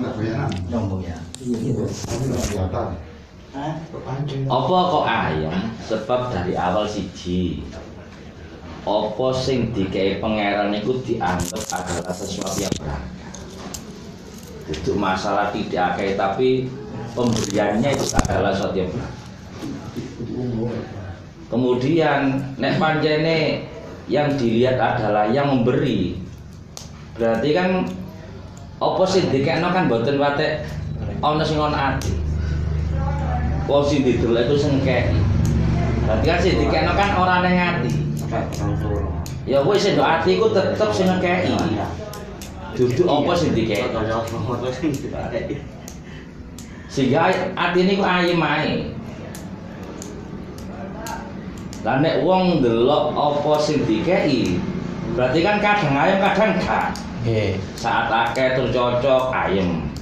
Enggak. Nyombong ya. Enggak kelihatan. Hah? Apa kok ayam? Sebab dari awal siji. Apa sing dikei pangeran itu dianggap adalah sesuatu yang berharga. Itu masalah tidak akeh tapi pemberiannya itu adalah sesuatu yang berharga. Kemudian nek panjene yang dilihat adalah yang memberi. Berarti kan apa sing dikekno kan boten watek ana sing ana ati. Wong sing itu sing kei. Berarti kan sing dikekno kan ora ning ati. Ya wis sing ndok ati iku tetep sing ngekei. Duduk apa sing dikei. Sehingga ati niku ayem ae. Lah nek wong ndelok apa sing dikei, berarti kan kadang ayem kadang gak. Nggih. Saat akeh tur cocok ayem.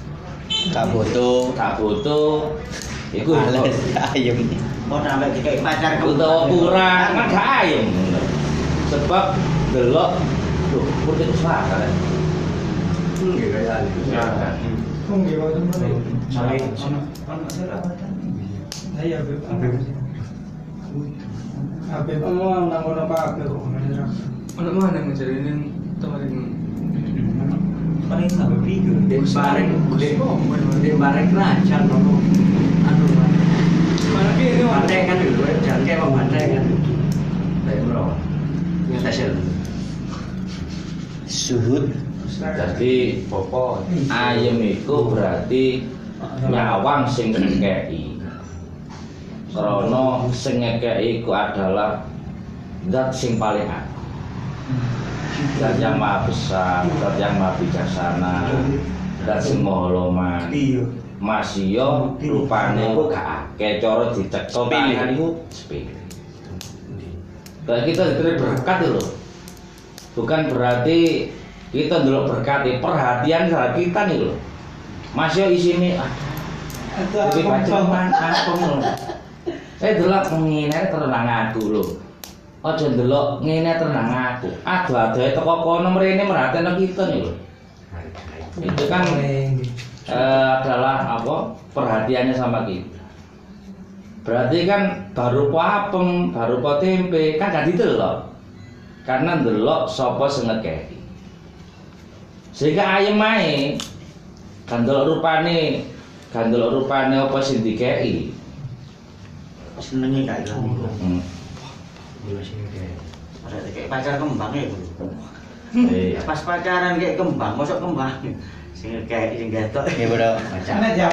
Gak butuh. Gak butuh iku ayem. Mau sampai dikai pacar utawa kurang kan gak ayem. Sebab delok lho putih salah. Nggih kayak Sampai Anak mana yang ngejalanin kemarin? Paling sampai pigo. Den bareng, den bareng kerajaan nono. Anu. Mana ini Pantai kan dulu, jangan kayak bang pantai kan. Baik bro. Yang hasil. Suhud. Jadi popo ayem iku berarti nyawang sing ngekei. Karena sing ngekei iku adalah zat sing paling agung. Zat yang maha besar, zat yang maha bijaksana, zat sing maha loman. Iya. Masio rupane gak akeh cara dicekso tangan iku kita diberi berkat lho. Bukan berarti kita dulu berkat perhatian sama kita nih lho. Masio isine ada Jadi baca man apa ngono. Eh delok ngene tenang aku lho. Aja ndelok ngene tenang aku. Adu-adu teko kono mrene merhatekno kita nih lho. Itu kan eh, adalah apa? Perhatiannya sama kita. Berarti kan baru po apem, baru po tempe, kan gak didelok. Karena ndelok sapa sing ngekeki. Sehingga ayem ae ndelok rupane, kan ndelok rupane apa sing dikeki. Kayak gitu. Hmm. Kayak. Kayak pacar kembang ya bro. Eh, Pas pacaran kayak kembang, masuk kembang. Sing kayak sing gatok. Nggih, Bro. Pacaran. Ya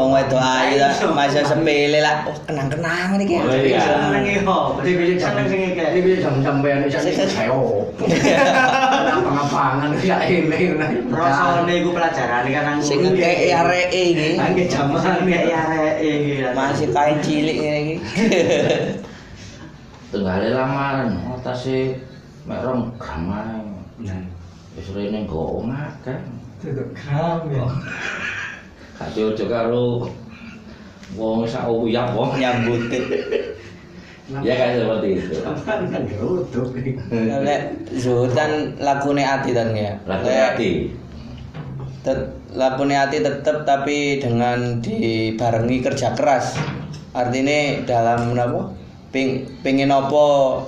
wong wedok lah masa sepele lah. Oh, kenang-kenang iki. Oh, iya. Seneng yo. Beli seneng sing kayak. Ini bisa jam sampean bisa sih saya. Ngapa-ngapangan ya ini. Rasane iku pelajaran kan nang. Sing ngekeki areke iki. Jaman kayak iki. Masih kain cilik ngene iki. tenggale lamaran otase mek rong gram ae. Nah. Wis rene nggo makan. Tutup gram ya. Gak cocok karo wong sak uyap wong Nyambut. Ya kan seperti itu. Kan geruduk. Lek zuhudan lakune ati dan ya. Laku Lek hati. tet- lakune ati tetep tapi dengan dibarengi kerja keras. Artinya dalam apa? Ping, pengen apa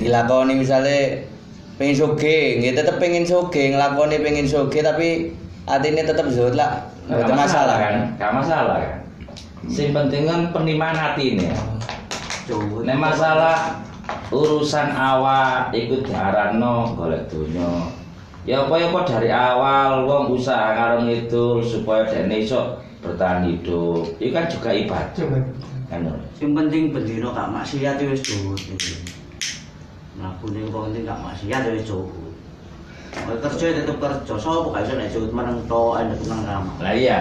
dilakoni misalnya pengen soge, nggih tetep pengen soge, nglakoni pengen soge tapi atine tetep zuhud lah. Gak masalah kan? Gak masalah kan? Sing penting kan penerimaan hati ini. Cowok. Nek masalah urusan awak ikut diarano golek donya. Ya apa ya apa dari awal wong usaha karo ngidul supaya dene iso bertahan hidup. Itu kan juga ibadah. Kan. Yang penting bendino gak maksiat wis cukup. Mlakune kok penting gak maksiat wis cukup. Kerja tetep kerja, sapa gak iso nek cukup meneng tok enek nang kamar. Lah iya.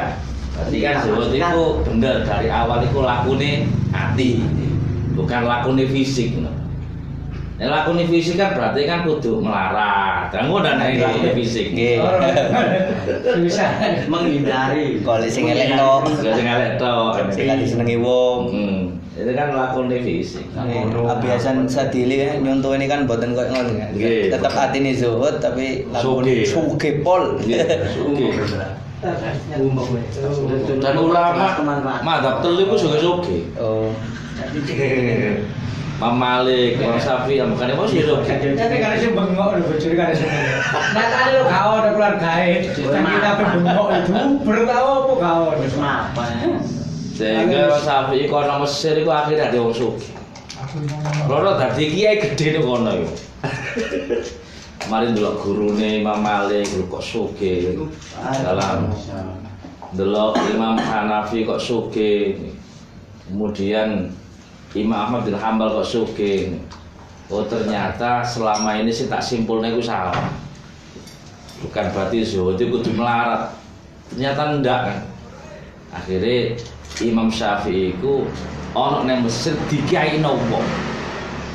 Berarti kan zuhud itu bener dari awal itu lakune hati. Bukan lakune fisik ngono. Nek lakune fisik kan berarti kan kudu melarat. Kan ngono nek lakune fisik. Nggih. Bisa. Menghindari. Kalau sing elek Gak sing elek tok. sing disenengi wong. Hmm. Itu kan lakune fisik. Kebiasaan sadili kan nyontoh ini kan boten koyo ngono kan. Nggih. Tetep atine zuhud tapi lakune sugih pol. Iya, sugih. Dan ulama madhab telu iku juga soge. Oh. Imam Malik, Imam Syafi'i, yang bukan Imam Syafi'i. Tapi karena sih bengok lho bojone karena sih. Nyatane lho gak ono keluargae. Tapi tapi bengok itu baru tahu apa. Terus kenapa ya? Sehingga Imam Syafi'i kono Mesir iku akhirnya dadi wong sugih. Loro dadi kiai gedhe ning kono iku. Mari ndelok gurune Imam Malik lho kok sugih. Dalam ndelok Imam Hanafi kok sugih. Kemudian Imam Ahmad bin Hambal kok sugih. Oh ternyata selama ini sih tak simpulnya itu salah. Bukan berarti zuhud itu kudu melarat. Ternyata enggak kan. Akhirnya Imam Syafi'i itu ono nang Mesir dikiai nopo.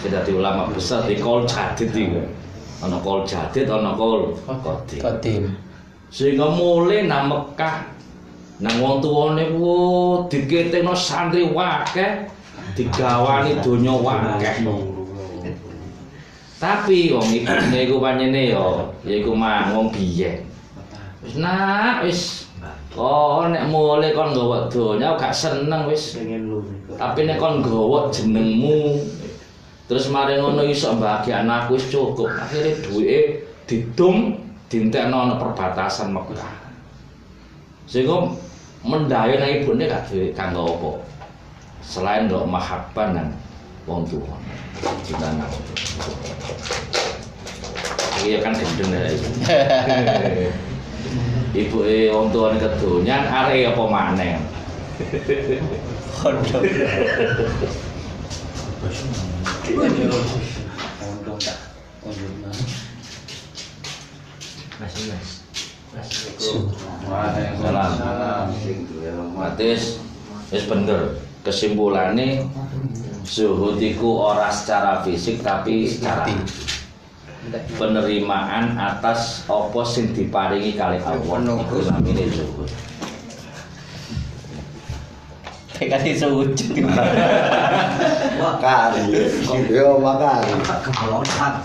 Sudah di ulama besar di kol jadid itu. Ono kol jadid, ono kol. Kodim. Sehingga mulai nang Mekah nang wong tuwane ku diketekno santri wakeh digawani donya wakeh. Tapi wong ibune iku pancene yo yaiku mang wong biyen. Wis nak wis Oh, nek mulai kon nggawa donya gak seneng wis. Tapi nek kon nggawa jenengmu terus mari ngono iso mbahagia anakku wis cukup. Akhire duwike didum dintekno ana perbatasan Mekah. Sehingga mendayo nang ibune gak duwe kanggo apa. Selain ndok mahabbah nang wong tuwa. Nang. Iya kan gendeng ya. Ibu e wong tuane kedonyan arek apa maneh. Kodok. Untung tak. Untung Salam. Matis wis bener. Kesimpulannya zuhud iku ora secara fisik tapi secara penerimaan atas apa sing diparingi kali Allah iku namine zuhud. Kayak iso wujud. Makan. Yo makan. Kemelotak.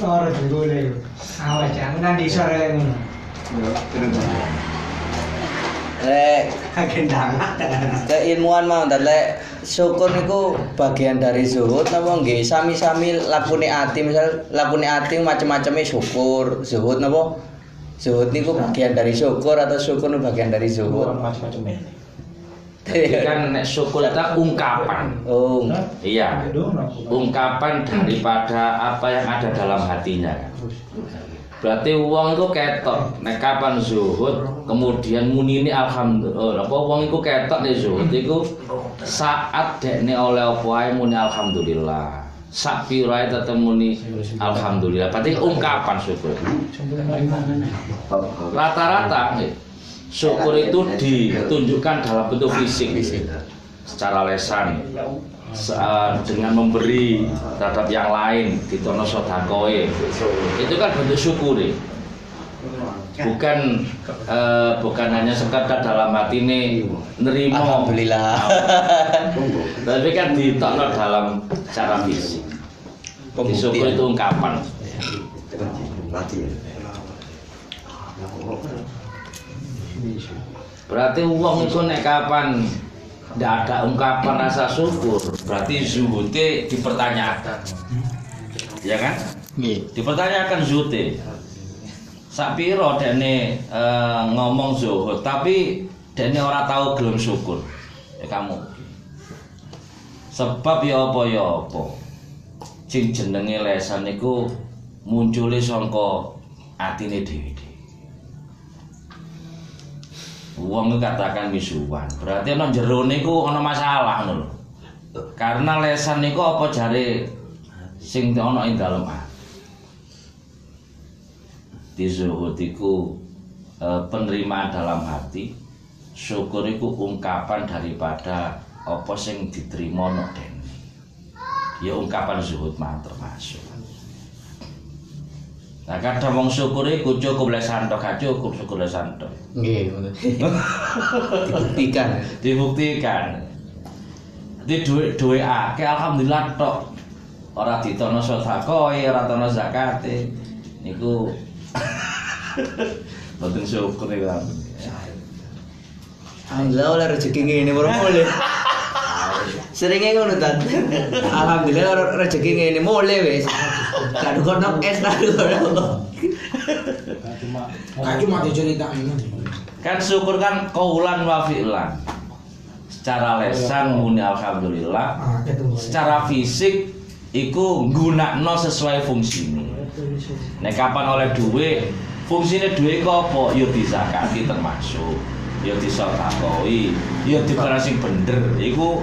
Loro jenggole. Awas jangan nanti sore lek. Ngono. Lek keilmuan mau ntar lek. Syukur niku bagian dari zuhud napa nggih? Sami-sami lakune ati misal lakune ati macam-macamnya syukur. Zuhud napa? Zuhud niku bagian dari syukur atau syukur niku bagian dari zuhud? Jadi kan nek syukur itu ungkapan. oh. Iya. Ungkapan daripada apa yang ada dalam hatinya. Berarti uang itu ketok. Nek kapan zuhud, kemudian munini alhamdulillah. Apa uang itu ketok nih zuhud itu saat dekne oleh apa muni alhamdulillah. Sak pirae tetep muni alhamdulillah. Berarti ungkapan syukur. Rata-rata syukur itu ditunjukkan dalam bentuk fisik, secara lesan, dengan memberi terhadap yang lain, ditono sodakoe. Itu kan bentuk syukur bukan eh, bukan hanya sekadar dalam hati ini nerimo alhamdulillah. Tapi kan ditokno dalam cara fisik. Syukur itu ungkapan. Berarti uang itu nek kapan tidak ada ungkapan rasa syukur, berarti zuhudnya dipertanyakan. Ya kan? Dipertanyakan zuhudnya. Sapiro dene eh, ngomong zuhud, tapi dene ora tahu gelem syukur. Ya kamu. Sebab ya apa ya apa. Sing jenenge lesan niku muncule saka atine dhewe. Wong katakan misuwan. Berarti ana jero niku ana masalah ngono. Karena lesan niku apa jare sing ana ing dalem ati. Di zuhud iku eh, penerimaan dalam hati, syukur iku ungkapan daripada apa sing diterima dene. Ya ungkapan zuhud mah termasuk. Nah kadang wong syukur iku cukup lesan tok gak cukup syukur lesan tok. nggih dibuktikan dibuktikan di duit duit akeh alhamdulillah tok ora ditono sedekah ora tono zakate niku Mboten syukur iku. Alhamdulillah oleh rezeki ngene baru mulai. Seringnya ngono. Alhamdulillah rezeki ngene mulai wis. Kado kono es kado kono. cuma Gak cuma diceritain. Kan syukur kan kaulan wa fi'lan. Secara lesan muni alhamdulillah. Ah. Secara fisik iku nggunakno sesuai fungsine. Nek kapan oleh duit, fungsine duit ku apa? Ya dizakati termasuk. Ya disedekahi, ya dikira sing bener. Iku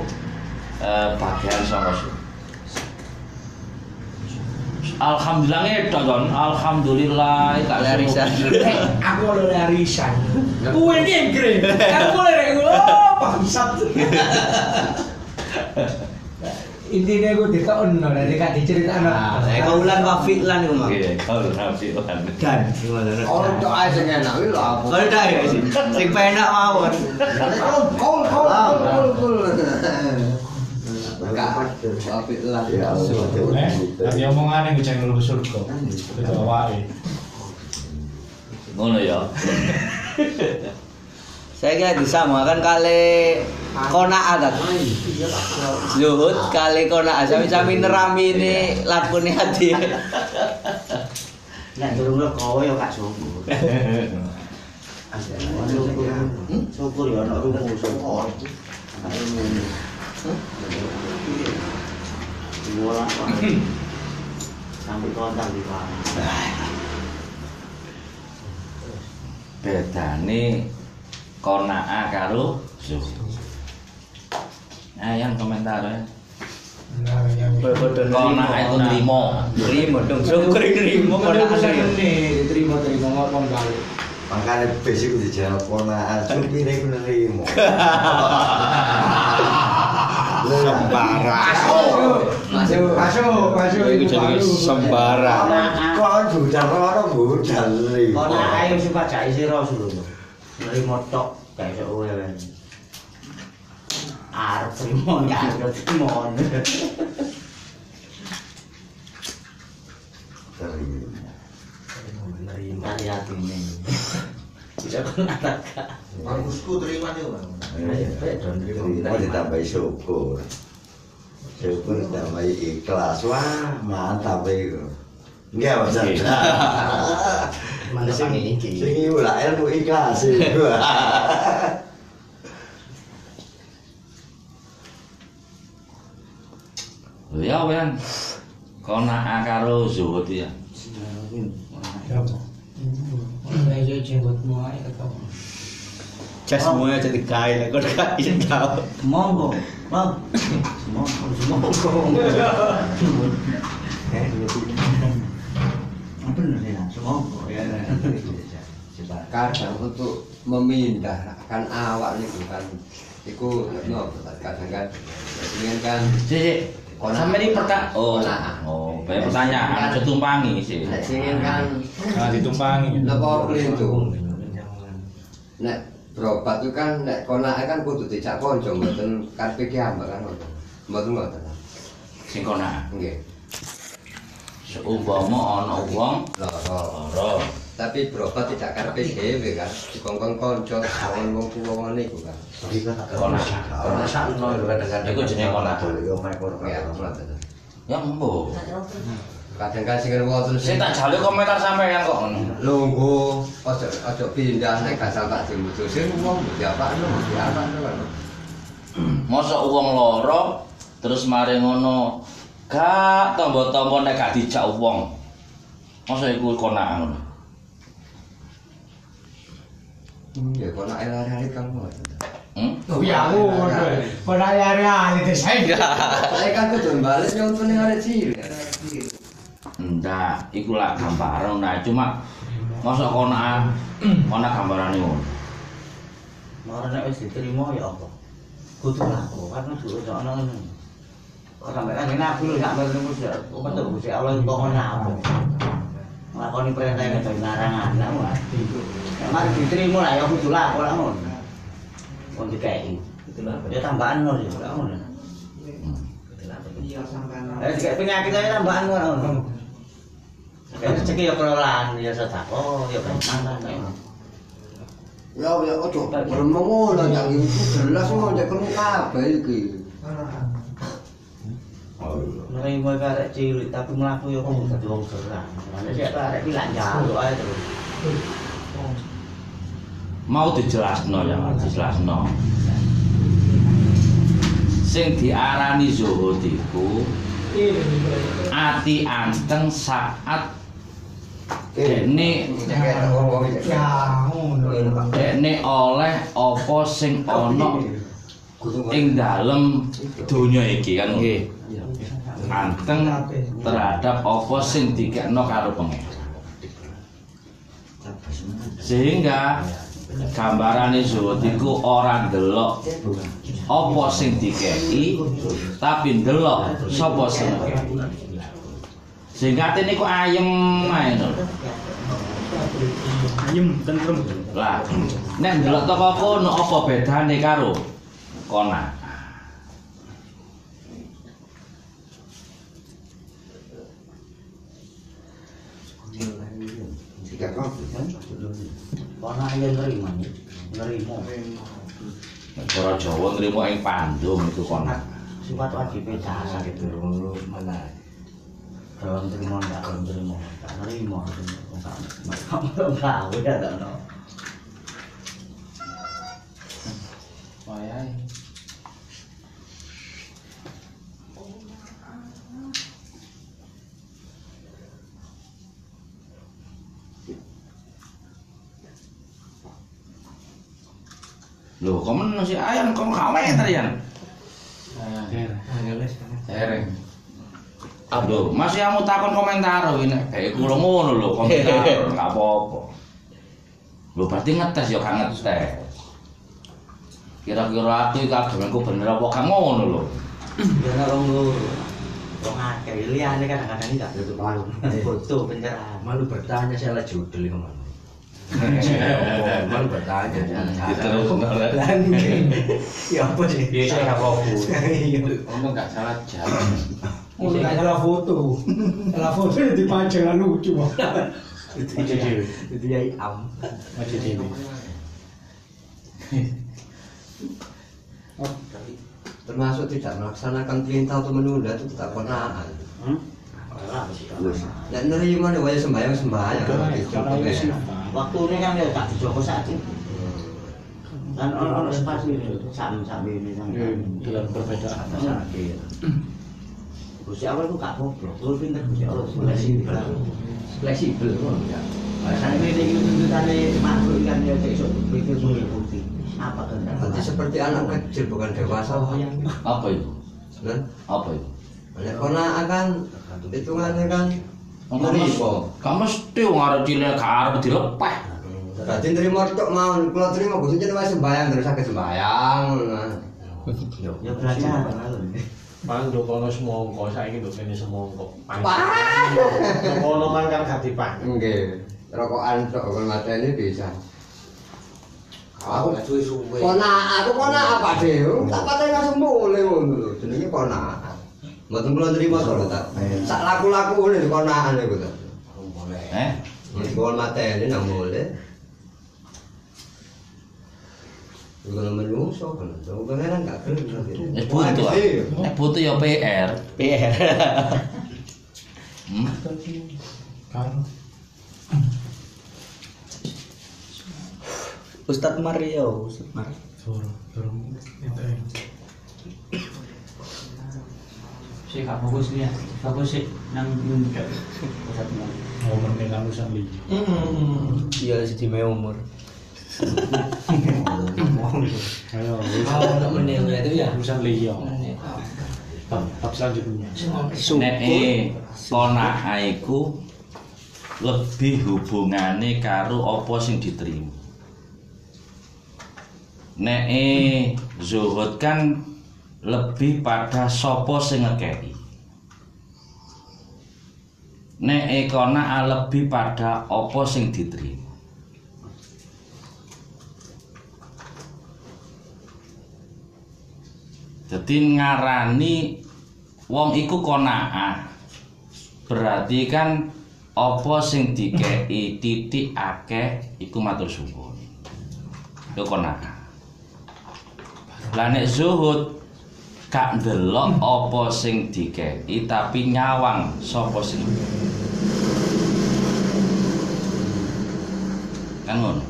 eh, bagian saka syukur. Alhamdulillah ngedon, alhamdulillah gak Larisan. Eh, aku oleh arisan. Kue ngegre. Aku oleh oh bangsat. Intinya gue ditekan dari kak diceritain. Nah, kaulan wa fi'lan iku mah. Oke, kalau alhamdulillah. Dan gimana? Kalau doa aja enak, wih lah. Kalau dah ya sih. Sing penak mawon. Kol, kol, kol, kol, kol. Enggak, tapi lah. Ya Allah. Eh, nanti omongan yang gue lu surga. Itu awake. Ngono ya. Saya kira disamakan kali kona adat. Zuhud kali kona sami-sami nerami ini lakune hati. Nek durung kowe ya gak syukur. Syukur. Syukur ya ana rumu syukur. Bola. Sampai kontak di? Bedane konaa karo zuhud. Nah, yang komentar ya. Konaa itu nrimo. Nerimo dong, syukur nerimo kona diterima terima ngomong kali. Makanya basic dijawab ponaan supir itu nerimo. Sembarang. Masuk, masuk, masuk. Iku jenenge sembarang. Kok kan budal orang budal nerimo. Kona ayo sing pajak sira suruh. Nerimo tok gak iso kan. Arep trimo gak arep trimo. Nerimo. Kali atine. Bisa. Bagusku terima nih, Bang. Terima ditambahi syukur. Syukur ditambahi ikhlas. Wah, mantap itu. Enggak Mas. Mana sing iki? Sing iki lah ilmu ikhlas ya wean. Konaa karo zuhud ya. Ayo jenggotmu aja kau. Jas semuanya jadi kain, aku gak bisa tahu. Monggo. Bang. Monggo, monggo. Bener ya, semonggo. Kadang untuk memindahkan awak nih bukan Iku no, kadang kan ingin kan Konaa. sampe ini. Oh, Konaa. oh, banyak pertanyaan, aja tumpangi sih. nek ingin kan Nah, ditumpangi. nopo kelintung nek berobat itu kan nek konake kan kudu dijak konco mboten karepe ki ambak kan mboten mboten Sing konaa. nggih Seumpama ana wong lara, tapi berobat tidak karepe dhewe kan dikongkon konco kongkon wong tuwa niku kan konaa. sakno lho kadang-kadang. Iku jenenge konaa. Yo ya ngoten Ya embo. kadang kan sing wonten Sing tak jale komentar sampean kok ngono. lungguh ojo ojo pindah nek gasal tak dimutusin wong diapa lho diapa lho kan Mosok wong lara terus mari ngono gak tombo-tombo nek gak dijak wong. Mosok iku ya konake lari-lari kan ngoten Hmm? Oh ya, ngono. Kok hari-hari desain. saya kan kudu balik nyontone arek cilik Ndak, iku lak gambaran nah cuma mosok konaa konaa gambarane ngono. Mara nek wis diterima ya apa? Kudu laku kan kudu ana ngono. Kok sampe kan nabi lho sak melu mesti obat Gusti Allah kok ngono apa. Nglakoni perintah nek larangan lah mati. Mari diterima lah ya kudu lah ngono. Wong dikei. Ya tambahan ngono ya lah ngono. Eh dikei penyakit aja tambahan ngono. Kayak rezeki ya kelolaan ya sedekah. Oh ya kan Ya ya ojo gremeng ngono ya iki jelas ngono cek krungu kabeh iki. Nerima karek cilik tapi mlaku yo kok dadi wong gerang. Nek karek iki lak njaluk ae terus. Mau dijelasno ya dijelasno. Sing diarani zuhud iku ati anteng saat dekne ngono. dekne oleh apa sing ana ing dalem donya iki kan? Nggih. Anteng terhadap apa sing dikekno karo pengen. Sehingga gambarane zuhud iku ora ndelok apa sing dikeki tapi ndelok sapa sing ngekeki sehingga atine ku ayem ae lho Ayem tentrem. lah nek ndelok teko kono apa bedane karo kona Tiga kok. Kono ayo nerima. Nerima. Ora Jawa nrimo ing Pandung iku kona Sifat wajib jasa gitu. mana? Dalam terima ndak dalam terima. Tak nerima. Kamu tahu ya tak no. Loh, komen si ayam kok kaweter ya? Hereng. Aduh, masih kamu takon komentar ini kayak kula ngono lho komentar enggak apa-apa. Lho berarti ngetes ya kan ngetes. Kira-kira aku iki agemenku bener apa kan ngono lho. Ya orang lu Wong akeh liyane kadang-kadang enggak malu. Foto pencerahan. Malu bertanya saya lah judul itu Malu bertanya saya Diterus nolak. Ya apa sih? Iya, saya nggak fokus. Iya. Ngomong enggak salah. Oh, nggak salah foto. Salah foto ya dipajang lucu. Itu ya am. Termasuk tidak melaksanakan perintah atau menunda itu tidak konaan. Nek nerima nih wajah sembahyang sembahyang. Waktu ini kan ya tak dijogo saat ini. Kan ono ono spasi ini, sam sam ini sam. Dengan perbedaan. sakit. Gusti Allah itu gak goblok, lu pinter Gusti Allah fleksibel. fleksibel. Saya ini ini tuntutannya makhluk kan ya iso pikir mengikuti apa kehendak. Nanti seperti anak kecil bukan dewasa. Apa itu? Kan? Apa itu? Nek konaan kan hitungannya kan nerima. Kamu mesti wong arep cilik gak arep dilepeh. Berarti nerima tok mau, kalau terima Gusti jadi wajah sembahyang terus sakit sembahyang. Ya belajar kan. Pandu kono semongko, saiki nduk kene semongko. Wah. Kono man kan gak dipandu. Nggih. Rokokan tok kon mateni bisa. Aku suwe-suwe. Kona aku kona apa deh? Tak patah langsung boleh ngono lho. Jenenge kona. Mboten kula nerima to tak. Sak laku-laku ngene konaan iku ta. Boleh. Eh? Kol mateni nang boleh. Kalau menungso kan, kalau pangeran gak gelem. Eh butuh. Eh butuh ya PR. PR. Hmm? Ustadz Mario, Ustadz Mario. Saya gak fokus nih ya. Sih nang. Oh, mending kan urusan liya. Iya sedih umur. Ayo, untuk menilai itu ya. urusan liya. Bab bab selanjutnya. Nek eh ponakan iku lebih hubungane karo apa sing diterima. Nek eh zuhud kan lebih pada sapa sing ngekeki. Nek eh kona lebih pada apa sing diterima. Jadi ngarani wong iku konaah. Berarti kan apa sing dikei titik akeh iku matur suwun. Iku qanaah. Lah nek zuhud gak ndelok apa sing dikeki tapi nyawang sapa sing kan ngono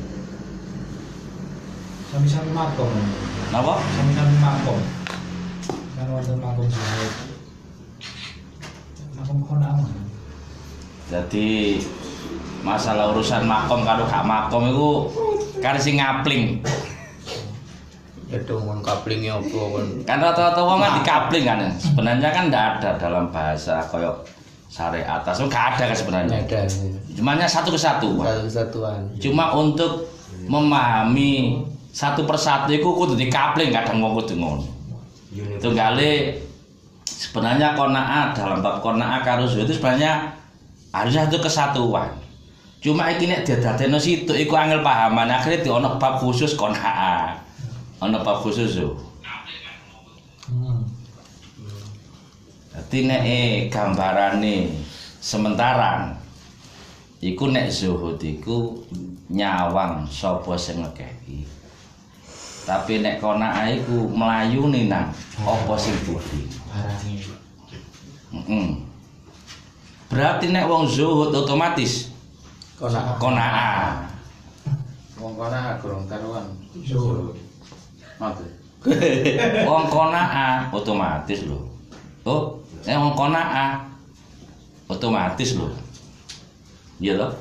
Sami-sami makom. napa Sami-sami makom. Kan wonten makom zuhud. Makom konang. jadi masalah urusan makom karo gak makom itu kan sing ngapling Ya dong kon kaplingnya apa kon. kan rata-rata wong kan dikapling kan sebenarnya kan tidak ada dalam bahasa koyo syariat. Atas nggak ada kan sebenarnya. Ada cumanya satu kesatuan. Satu kesatuan. cuma untuk memahami satu persatu itu kudu dikapling kadang wong kudu ngono. Tunggale sebenarnya kona'ah dalam bab kona'ah karo zuhud itu sebenarnya harusnya satu kesatuan. Cuma iki nek diadadekno situ iku angel pahaman. Akhirnya di ono bab khusus kona'ah ono bab khusus zuhud Hmm. Dadi nek eh, gambarane sementara iku nek zuhud iku nyawang sapa sing ngekeki. Tapi nek qanaah iku mlayune nang apa sing budi. Heeh. Berarti nek wong zuhud otomatis Konak qanaah. Wong kana gorong karuan. Zuhud. Wong qanaah otomatis lho. Oh, nek wong qanaah otomatis lho. Iya toh?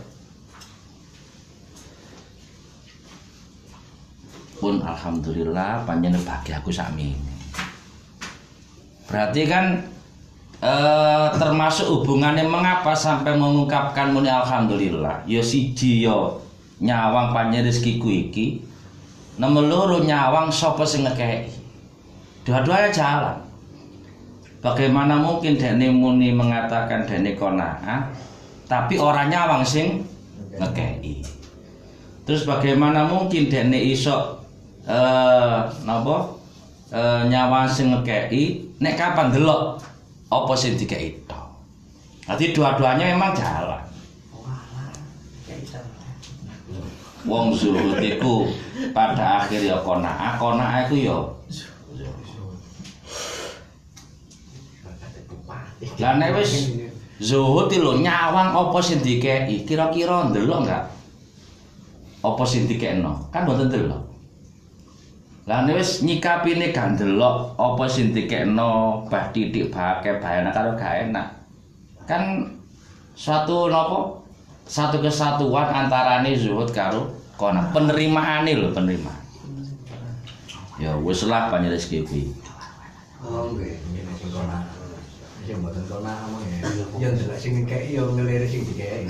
Pun alhamdulillah panjenengan bagi aku sami. Berarti kan eh, termasuk hubungannya mengapa sampai mengungkapkan muni alhamdulillah. Ya siji yo nyawang panjenengan rezekiku iki. Nomor nyawang sapa sing ngekeki. Dua-duanya jalan. Bagaimana mungkin Dene Muni mengatakan Dene Kona'ah tapi orang nyawang sing ngekei. Terus bagaimana mungkin Dene iso eh napa eh, nyawang sing ngekei nek kapan delok apa sing dikei. Nanti dua-duanya memang jalan. Wong zuhud iku pada akhir ya kona'ah, kona'ah iku ya Lah nek wis zuhud lho nyawang apa sing dikeki, kira-kira ndelok enggak? Apa sing dikekno? Kan mboten ndelok. Lah nek wis nyikapine gak ndelok apa sing dikekno, bah titik bake bahana karo gak enak. Kan suatu napa? Satu kesatuan antarane zuhud karo kona penerimaane lho penerimaan. Ya wis lah rezeki kuwi. Oh, nggih. Sing mboten kona among ya. Ndelok sing ngekeki ya ngelirik sing dikeki.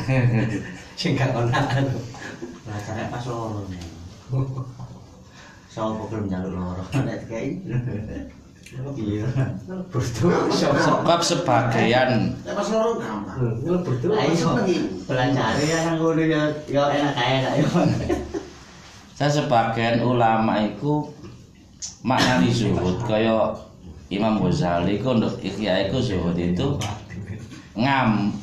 Sing gak kona. Lah carane pas loro. Sopo gelem njaluk loro nek kei. Iya. Sebab sebagian Nek pas loro gampang. Ngelebur tuh. Lah iso iki belanjane ya nang ngono ya ya enak kae lah ya. saya sebagian ulama itu maknani zuhud kaya Imam Ghazali ku untuk ikhya iku zuhud itu ngam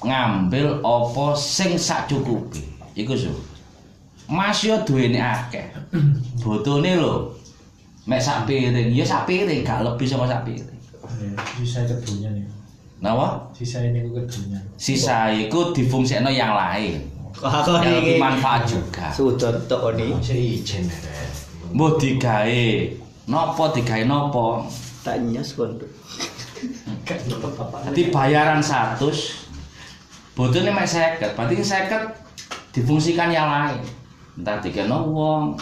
ngambil apa sing sak cukupi iku zuhud Mas yo duwene akeh botone lho mek sak piring ya sak piring gak lebih sama sak piring Sisa kedunya nih. napa? Sisa ini gue kedunya. sisa iku difungsikno yang lain. Aku yang lebih manfaat juga. Sudut tok ni ya. Mbah digawe. Napa digawe napa tak nyos kon. Jadi bayaran 100 botolnya mek 50, berarti 50 difungsikan yang lain. Entah dikena wong,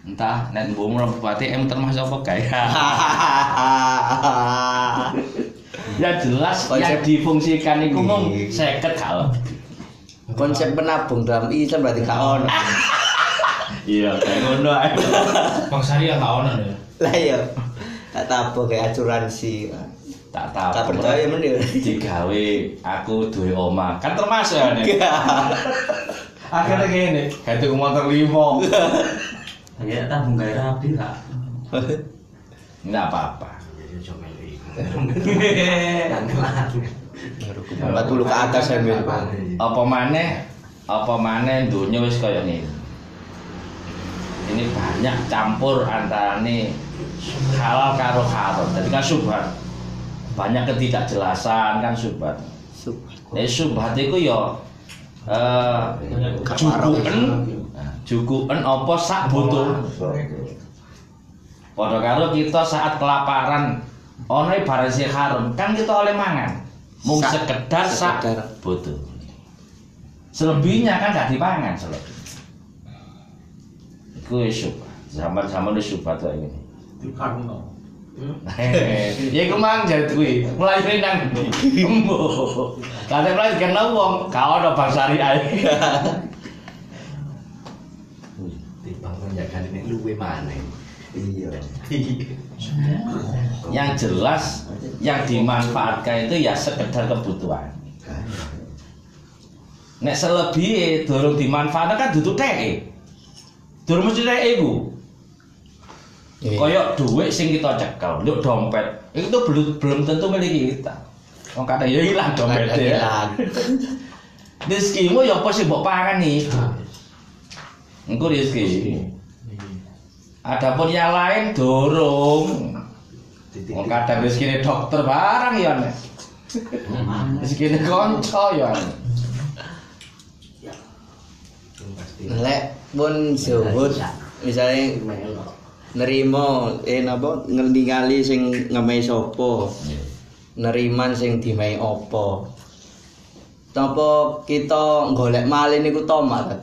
entah nek mbung berarti em termasuk apa gaya. ya jelas Konsep- yang difungsikan itu mung 50 kalau. Konsep penabung dalam Islam berarti gak ono. Iya, kayak ngono ae. Bang Sari ya gak ono ya. Lah iya. Tak tabung kayak asuransi. Tak tahu. Tak percaya mending. digawe aku duwe omah. Kan termasuk ya. Nek. Akhirnya gini, kayak tuh motor limo. Ya tabung gawe rapi kak. Enggak apa-apa. Baru 40 ke atas saya apa maneh apa maneh dunya wis kaya ngene ini banyak campur antara ini halal karo haram. Jadi kan subhat. Banyak ketidakjelasan kan subhat. Eh subhat itu ya eh jukuken apa sak butuh. Padha karo kita saat kelaparan ono barang sing haram kan kita oleh mangan. Mung sekedar sak butuh. Selebihnya kan gak dipangan selebih. Iku wis subhat. Zaman-zaman wis subhat kok ini. Dipanno. ya iku mang jare kuwi. Mulai dari nang ndi? Embo. Kate mulai kena wong, gak ono bang syariah. Timbang menjaga ini luwe mana? Iya. Yang jelas yang dimanfaatkan itu ya sekedar kebutuhan. Nek selebih durung dimanfaatkan kan duduk teke. Durung mesti teke iku. Iya. Koyok duit sing kita cekel, yuk dompet. Itu belum belum tentu milik kita. Wong kadang ya hilang dompetnya. Hilang. Rezekimu ya apa sih mbok pangan nih? Engko rezeki. Adapun yang lain dorong. Wong kadang rezekine dokter barang ya nek. Rezekine kanca ya. Lek pun zuhud misalnya nerimo eh napa? Ngendingali sing ngemei sapa? Neriman sing dimei apa? Tapa kita golek malih niku tomat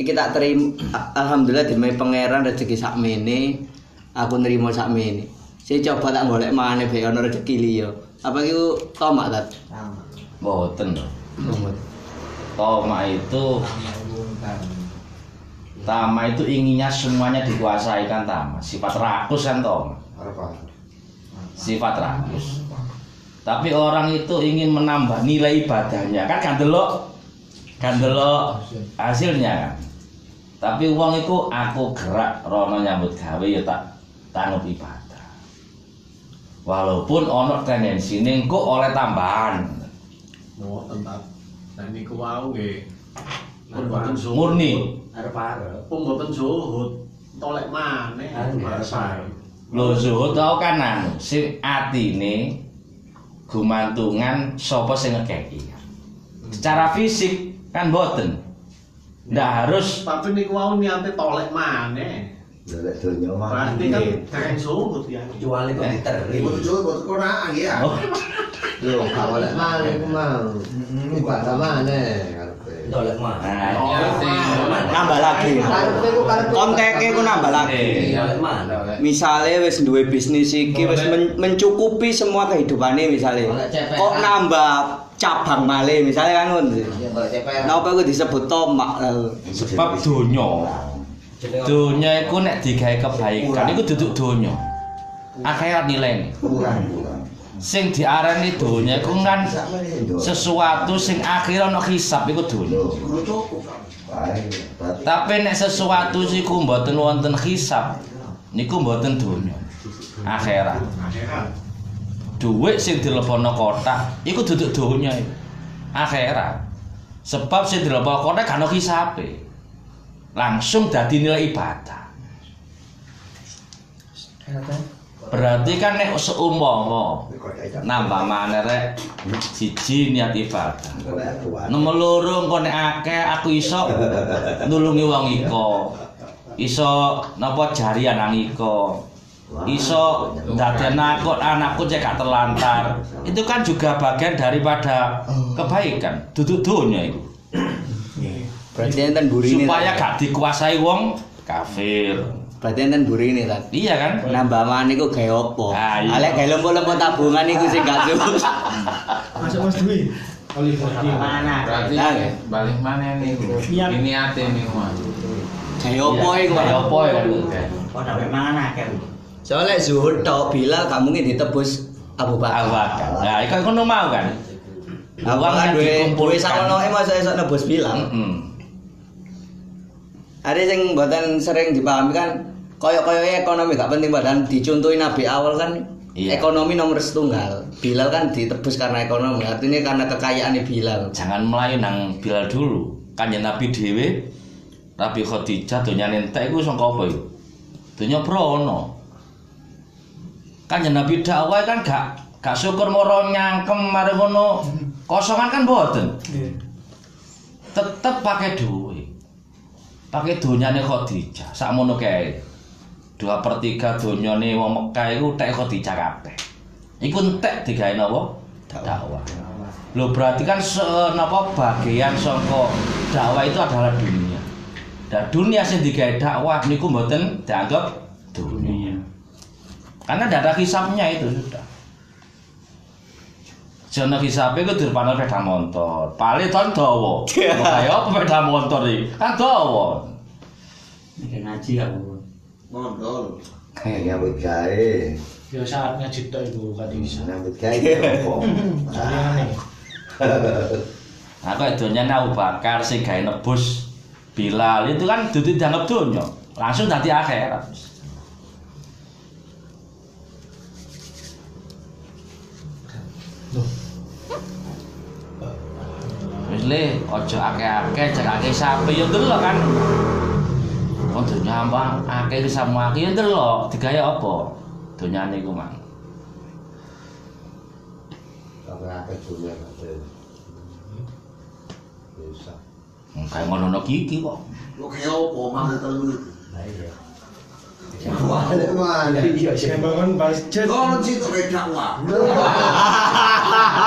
iki tak terima alhamdulillah dimei pangeran rezeki sakmene aku nerima sakmene saya coba tak golek maneh bae ana rezeki liya apa iku tomat tat Mboten. Tomat. Toma itu Tama itu inginnya semuanya dikuasai kan Tama. Sifat rakus kan Toma. Apa? Sifat rakus. Tapi orang itu ingin menambah nilai ibadahnya kan kan delok kan delok hasilnya kan. Tapi uang itu aku gerak rono nyambut gawe ya tak tanggup ibadah. Walaupun ono tendensi kok oleh tambahan Mau tentang nah niku wau nggih. Murni. Arep-arep. Pun boten zuhud. Tolek maneh bahasa. Lho zuhud tau kan anu, sing atine gumantungan sapa sing ngekeki. Secara fisik kan boten. Ndak harus Tapi niku wau niate tolek maneh. Lelek donya mah. Berarti kan kakek zuhud ya. Kecuali kok diterima. Betul betul konaan ya. oh, Yo, gak boleh mana iku mau. Ibadah mana karepe. Tolek mana? nah, nambah lagi Karepe ku ku nambah lagi Tolek mana? misalnya wis duwe bisnis iki wis men- mencukupi semua kehidupannya misalnya kok nambah cabang malih misalnya kan ngono Ya boleh CPR. napa iku disebut tomak sebab donya. Donya iku nek digawe kebaikan iku duduk donya. Akhirat kurang. Sing diarani donya iku kan sesuatu sing akhir ana hisab iku donya. Tapi nek sesuatu siku mboten wonten hisab niku mboten donya. Akhirat. Akhirat. Duit sing dilebono kotak iku duduk donya iku. Akhirat. Sebab sing dilebono kotak gak ono hisabe. Langsung dadi nilai ibadah. Berarti kan nek seumpama nambah maneh rek siji niat ibadah. Nomor loro engko nek akeh aku iso nulungi wong iko. Iso napa jarian nang iko. Iso ndadekno aku anakku cek gak terlantar. Itu kan juga bagian daripada kebaikan. Duduk donya itu. berarti enten burine Supaya gak dikuasai wong kafir. berarti enten burine tat Iya kan? nambah gawe apa Ah, iya. alek gawe lempo-lempo tabungan iku sing gak suwe Masuk Mas Dwi. Mana? Berarti Nah, balik mana nih? Ini ate nih iku Kayak ya kan? Kok sampe mana akeh? Soalnya zuhud tok Bilal gak mungkin ditebus Abu Bakar Abu Bakar. Nah, iku ngono mau kan. Abu Bakar duwe duwe sakono e masa esok nebus Bilal Heeh. Ada sing mboten sering dipahami kan koyok-koyoknya ekonomi gak penting padahal dicontohi Nabi awal kan Iya. ekonomi nomor setunggal. Bilal kan ditebus karena ekonomi, artinya karena kekayaan Bilal. Jangan melayu nang Bilal dulu. Kanjeng Nabi dhewe Nabi Khadijah donyane entek iku sangka apa iku? Donya prono. Kan yen Nabi dakwah kan gak gak syukur moro nyangkem mari ngono kosongan kan boten. Tetep pakai duit. Pakai donyane Khadijah, sakmono kae. Dua per tiga donyane wong Mekah iku tek Khadijah kabeh. Iku entek digawe napa? Dakwah. Loh berarti kan se napa bagian saka dakwah itu adalah dunia. Dan dunia sing digawe dakwah niku mboten dianggap dunia. Karena tidak ada hisapnya itu sudah. Jono hisape ku dirpano sepeda motor. Paling ton dawa. Kaya apa sepeda motor iki? Kan dawa. Iki ngaji aku. Mondol. Kayak nyambut gawe. Ya saatnya cipta ibu gak bisa. Nyambut gawe apa? Aneh. Nah, kok donya Abu Bakar sing gawe nebus Bilal itu kan dudu dianggap donya. Langsung dadi akhirat. Le, aja akeh-akeh, jakake sapi ya delok kan. Wong donya ambang akeh wis sama akeh ya delok, digawe apa? Donyane iku mang. Akeh kabeh. Bisa. Kayak ngono kiki kok. Lo kayak apa mana telu? Lah iya. Iya bangun. Kau sih tuh kayak dakwah.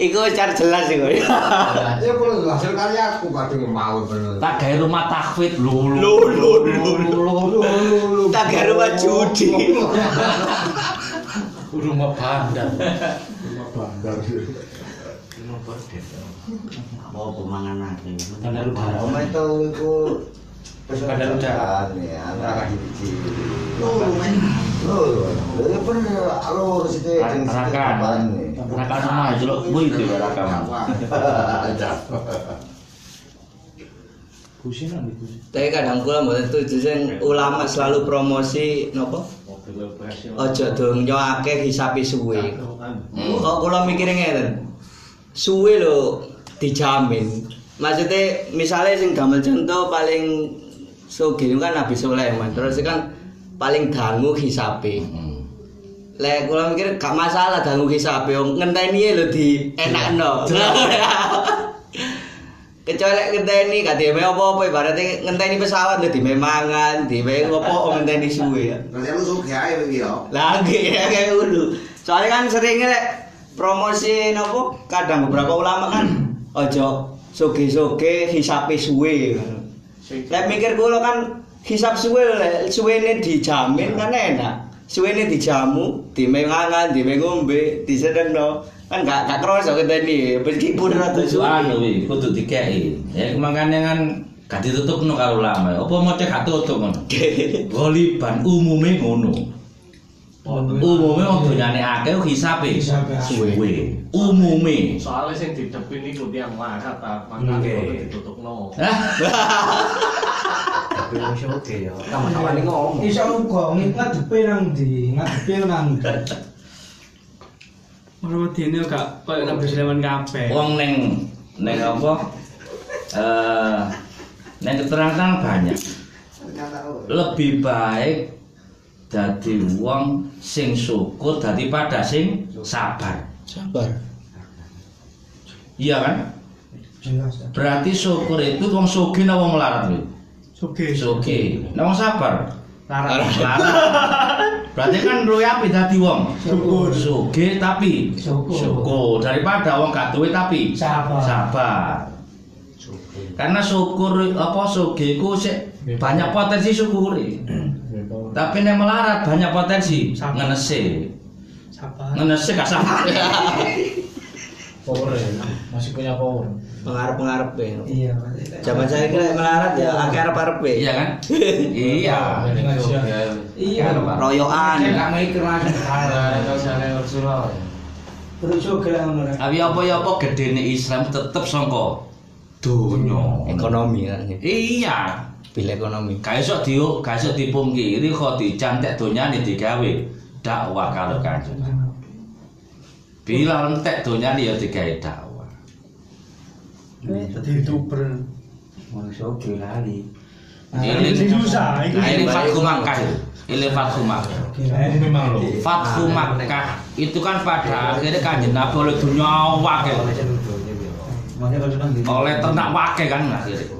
Iku cara jelas iku. Ya kalau hasil karya aku kadang mau bener. Tak gawe rumah tahfidz lho Lu lu lu. Tak gawe rumah judi. Rumah bandar. Mau pemangan nanti. Bandar udara. Om itu itu Padahal udah. nih anak kecil. Lo main. Lo, lo pernah lo harus itu Rakan. Rakan sama aja lo, gue itu ya rakan. Kusinan di kusin. Tapi kadang kula mboten setuju sing ulama selalu promosi napa? Aja dong nyoake hisapi suwe. Kok kula mikire ngeten. Suwe lho dijamin. Maksudnya misalnya sing gamel contoh paling sugih kan Nabi Sulaiman. Terus kan paling dangu hisapi. Lek kula mikir gak masalah dangu hisapi, wong ngenteni lho di enakno. Kecuali lek ngenteni gak diwe apa-apa ibaratnya ngenteni pesawat lho diwe mangan, diwe opo ngenteni suwe ya. Nanti lu suka aja begitu ya. Lagi ya kayak dulu. Soalnya kan seringnya lek promosi nopo kadang beberapa ulama kan ojo soge-soge hisapi suwe. Lek mikir kula kan hisap suwe suwene dijamin kan enak. Suwene dijamu, dimengangan, dimengombe, disedengno. Kan gak gak kroso ngenteni meskipun rada Kudu suwe. anu wi, kudu dikei. Ya makanya kan gak ditutupno karo ulama. Apa mau cek gak tutup ngono. Goliban umume ngono. Umume wong donyane akeh hisape Hisape suwe. Umume. Soalnya sing didepin iku tiang larat ta, Oke. kudu ditutupno. Tapi oke ya. Sama-sama ning ngomong. Iso uga ngadepe nang ndi? Ngadepe nang ndi? Ora wedine gak koyo Nabi Sulaiman kabeh. Wong neng neng apa? Eh neng keterangan banyak. Lebih baik dadi wong sing syukur daripada sing sabar. Sabar. Iya kan? Ya. Berarti syukur itu wong sugih napa wong melarat kuwi? Sugih. Sugih. Nek wong sabar melarat. Berarti kan luwih apik dadi wong Syukur. sugih tapi Syukur. daripada wong gak duwe tapi Sabar. sabar. Karena syukur apa sugih ku banyak potensi syukuri. Tapi nek melarat banyak potensi Sabar. ngenese. Sabar. Ngenese gak sabar. Power ya. Masih punya power. Pengarep-pengarep ya. Iya. Zaman saya kira melarat ya akeh arep-arep ya. Iya kan? Iya. Iya. Royokan. Gak mikir langsung. Rasulullah. Terus juga ngono rek. Tapi apa ya apa gedene Islam tetep sangka donya. Ekonomi kan. Iya. Bil ekonomi. Gak iso di gak iso dipungkiri Khadijah entek donyane digawe dakwah karo Kanjeng. Bilal entek donyane ya digawe dakwah. Jadi youtuber. Manusia oke lali. Ini susah, Nah, ini Fathu Makkah. Ini Fathu Makkah. Ini memang loh. Fathu Makkah itu kan pada akhirnya kanjeng Nabi oleh dunia wakil oleh ternak wakil kan akhirnya.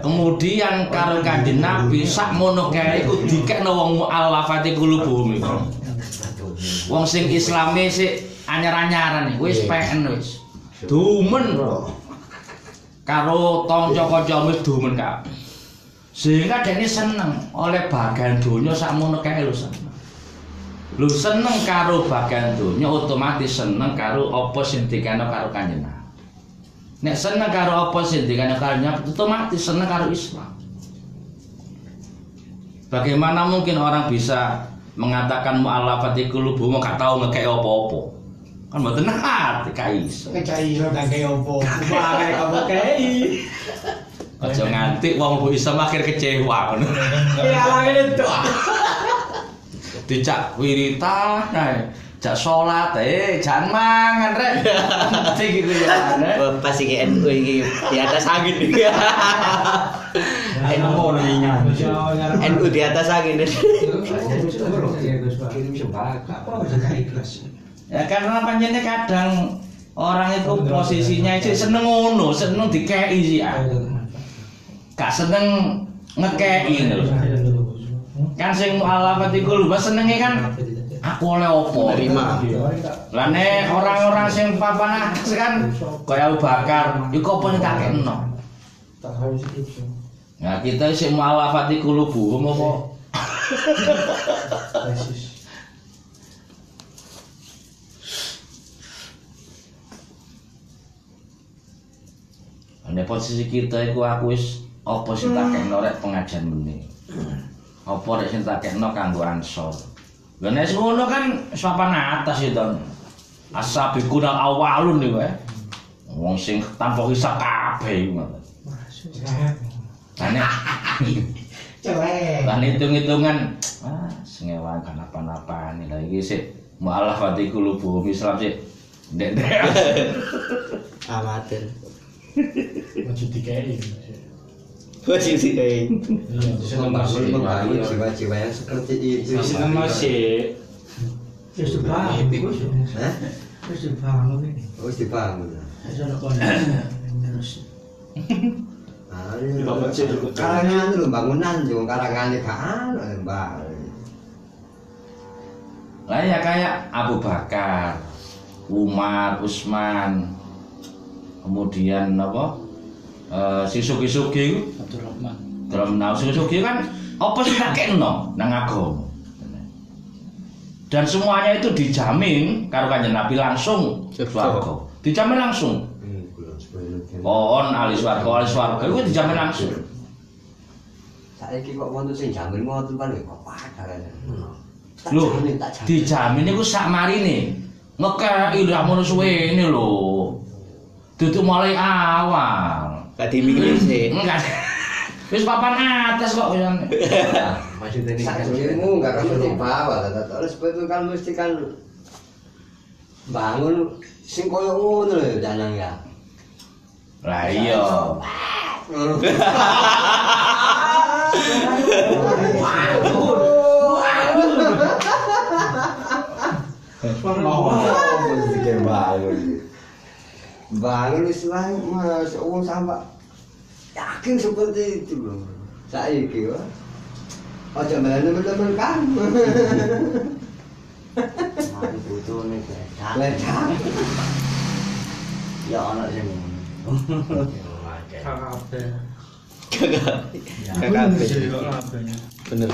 Kemudian karo kanjeng Nabi sak mono kae iku dikekno wong mu'allafati qulubuhum iku. Wong sing islame sik anyar-anyaran wis peken wis. Dumen. Karo kanca-kanca wis dumen kak. Sehingga ini seneng oleh bagian dunia sak mono kae lho seneng. Lu seneng karo bagian dunia otomatis seneng karo apa sing dikene karo kanjeng Nabi. Nek seneng karo apa dikene karo Nabi otomatis seneng karo Islam. Bagaimana mungkin orang bisa mengatakan mu'allafati qulubuhum gak tau ngekek apa-apa? Kan mboten hati ka iso. Kecai lo tak kayak opo. Pakai kamu kayak. Aja nganti wong mbok iso akhir kecewa. Ya langit itu. Dicak wiritan. Jak salat eh jangan mangan rek. Mesti gitu ya. Wah, pas iki NU iki di atas angin iki. NU di atas angin. Bisa kayak ikhlas? Ya karena panjenengan kadang orang itu posisinya itu seneng ngono, seneng dikei sih ya. Gak seneng ngekei. Kan sing mu'allafat iku lho, senenge kan aku oleh opo. Terima. Lah nek orang-orang sing papan atas kan kaya Abu Bakar, iku apa nek kakekno. Nah, kita sing mu'allafat iku lubuhum apa? Nek posisi kita iku aku wis apa sing tak kekno rek pengajian meneh. Apa rek sing tak kekno kanggo ansor. Lah nek ngono kan papan atas itu. Asabiqun awalun niku ya. Wong sing tanpa hisab kabeh iku. Lah nek Celek. Lah hitung-hitungan ah sengewan kan apa-apa nih lah iki sik mualaf hati kulubu Islam sik ndek-ndek. Amatir. Maju dikei. Posisi Seneng masih. Kayak Abu Bakar, Umar, Utsman, kemudian apa? Eh si sugi-sugi iku Abdurrahman. dalam nau sugi-sugi kan apa sih tak kena nang agama. Dan semuanya itu dijamin karo kanjeng Nabi langsung swarga. Dijamin langsung. Pohon ahli swarga, ahli swarga itu dijamin langsung. Saiki kok wonten sing jamin ngoten kan ya kok padha kan. Jamin. dijamin iku sak marine. Ngekei lho amun suwene lho. Duduk mulai awal. Gak diminggu sih. Enggak. Wis papan atas kok wis. Maksudnya ini kan Sakjengmu enggak kan di bawah lah terus itu kan mesti kan bangun sing koyo ngono lho danang ya. Lah iya. bangun. Bangun Islam mas, wong sampai yakin seperti itu loh. Saiki wah. Ojo malah teman-teman kamu. butuh nih bedak. Ledak. Ya ana sing KKP. KKP. KKP. Bener.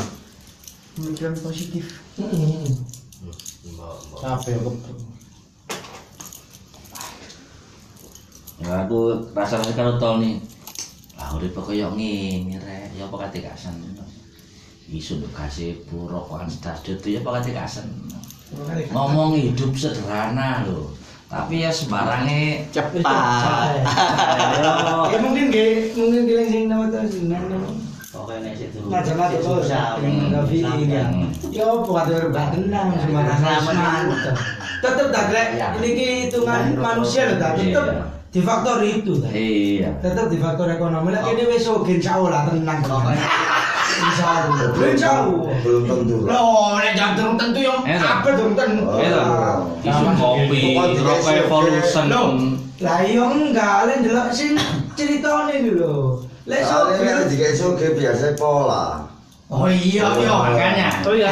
Pemikiran positif. Capek kok. Ya aku rasa-rasa karo tol nih. Lah urip ngene rek, ya apa kate gak seneng. Isu nduk kasih buruk kan tasdut ya apa kate gak seneng. Ngomong hidup sederhana loh. Tapi ya sembarangnya Cepat. Ya mungkin gak mungkin gak sing nama tuh pokoknya nek situ. Macam-macam tuh kan. Ya kata berbah tenang. Tetep tak rek. Ini hitungan manusia loh tak. Di faktor itu kan. Iya. Tetap di faktor ekonomi. Lah kene wis oke insya Allah tenang. Insya Allah. Insya Allah. belum tentu. Loh, nek jam turun tentu Eh, apa turun tentu. Isu kopi, rokok evolution. Loh, lah iya enggak, lek ndelok sing ceritane iki lho. Lek sopir kan jika itu biasa pola. Oh iya iya makanya. Oh iya,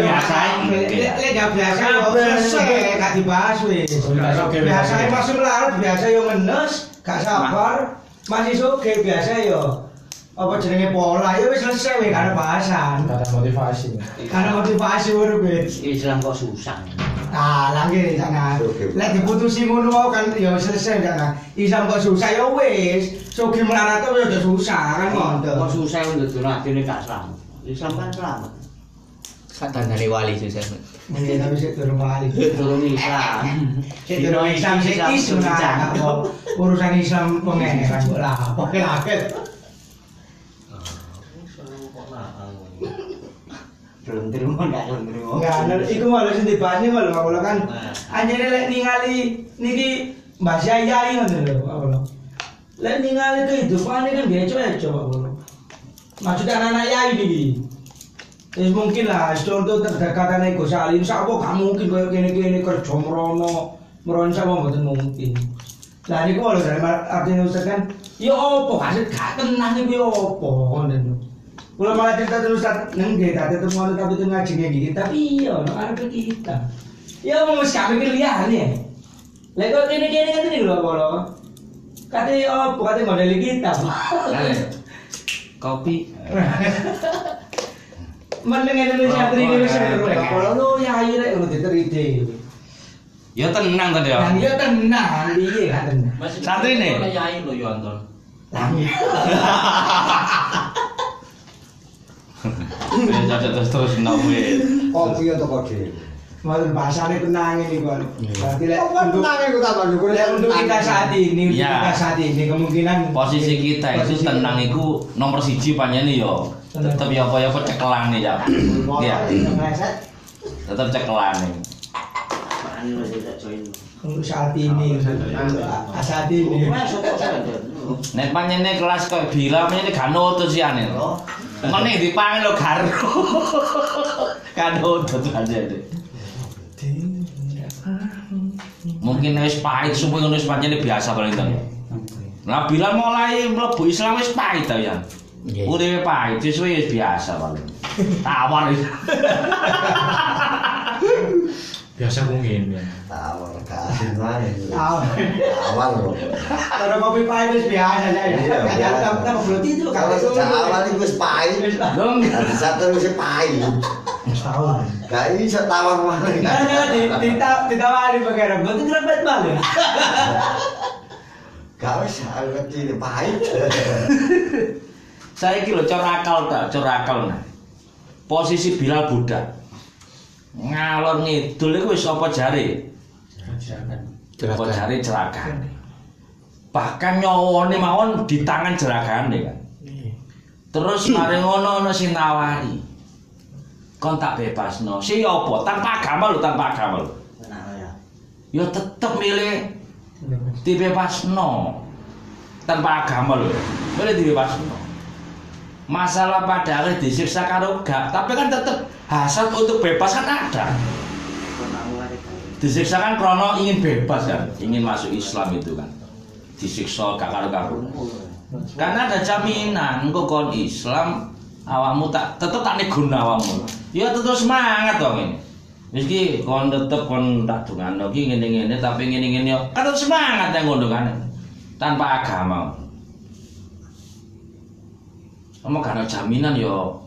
biasa. Lek gak biasa yo selesai gak dibahas wis. Biasa masuk larut biasa yo ngenes, gak sabar. Masih soge biasa yo. Apa jenenge pola yo wis selesai wis ada bahasan. Kata motivasi. Karena motivasi urip wis. Islam kok susah. Ah, lagi sana. Oke. Lek diputusi ngono kan ya wis selesai kan. Isam kok susah ya wis. Sogi melarat ya udah susah kan Kok gitu. susah untuk dunia ini gak selamat. Islam kan selamat. Katanya wali susah. Mungkin tapi sik turun balik. Turun Islam. Sik turun Islam sik isu nah. kok Urusan Islam pengeran kok lah. Oke lah. Belum terima enggak belum terima. Enggak, nah, iku malah sing dibahas malah kalau kan anjene lek ningali niki Mbah Yai ngono lho, Allah. Lek ningali kehidupan kan geco-geco, Allah. Maksudnya anak-anak Yai niki. Ya mungkin lah, contoh terdekatan Gus Ali, insya Allah gak mungkin kayak gini-gini kerja merono, merono Allah mboten mungkin. Lah niku lho dari artinya Ustaz kan, ya opo kasih gak tenang iku ya opo. Kula malah cerita terus Ustaz nengge tadi terus ngono tapi itu ngaji kayak tapi iya ono arep kita. Ya mau mesti kami liyane. Lah kok gini-gini kan ini apa lho. Kate opo kate model kita. Kopi. Meneng Indonesia tri Indonesia lho. Kalau lu ya ayo rek ngono diteride. Ya tenang tadi Nah, ya. dia tenang, piye kan tenang. Santri nih. Yai lo yo Anton. Lah iya. Ya terus terus nawe. Kopi atau kode? Mau bahasane tenang ini gua. Berarti lek untuk tenang iku tambah ndukur lek untuk kita saat ini, Iya. kita saat ini kemungkinan Posisi kita itu posisi- tenang itu nomor siji panjangnya yo. Tetep ya apa ya nih ya. Iya. Tetep nih. Tak untuk saat ini saat ini. Nek panjenengan kelas kok bila panjenengan gak nutut sih aneh. Meneh dipangan lo karo. Kan nutut aja deh. Mungkin wis pahit sumpah ngono wis panjenengan biasa paling teng. Nah bila mulai mlebu Islam wis pahit ta ya. Nggih. Uripe pahit wis wis biasa paling. Tawar wis. Biasa mungkin ya. Awal kasih itu? Awal. Awal loh. kalau kopi pahit itu biasa aja ya Iya, kadang biasa. kadang belum itu Kalau sejak awal itu wis pahit. Dong. Satu wis pahit. Tahun Gak bisa tawar mana. karena di di ditawari pakai rambut itu banget malah Gak bisa ngerti ini pahit. Saya kira cara akal tak, cara akal nah. Posisi Bilal budak. Ngalor ngidul iku wis apa jare? Apa jare celakane. Bahkan nyawane mawon di tangan jelagane kan. Terus mari ngono ana sing nawari. Kon tak bebasno. Si apa? Tanpa agama lho, tanpa agama lho. Tenang ya. Ya tetep milih dibebasno. Tanpa agama lho. Milih dibebasno. Masalah pada akhirnya disiksa karo gak, tapi kan tetep hasrat untuk bebas kan ada. Disiksa kan krono ingin bebas kan, ingin masuk Islam itu kan. Disiksa gak karo-karo. Karena ada jaminan engko kon Islam awakmu tak tetep tak neguna awakmu. Ya tetep semangat dong ini. Meski kon tetep kon tak dungano iki ngene-ngene tapi ngene-ngene yo kan tetep semangat yang ngono kan. Tanpa agama. Kamu karena jaminan yo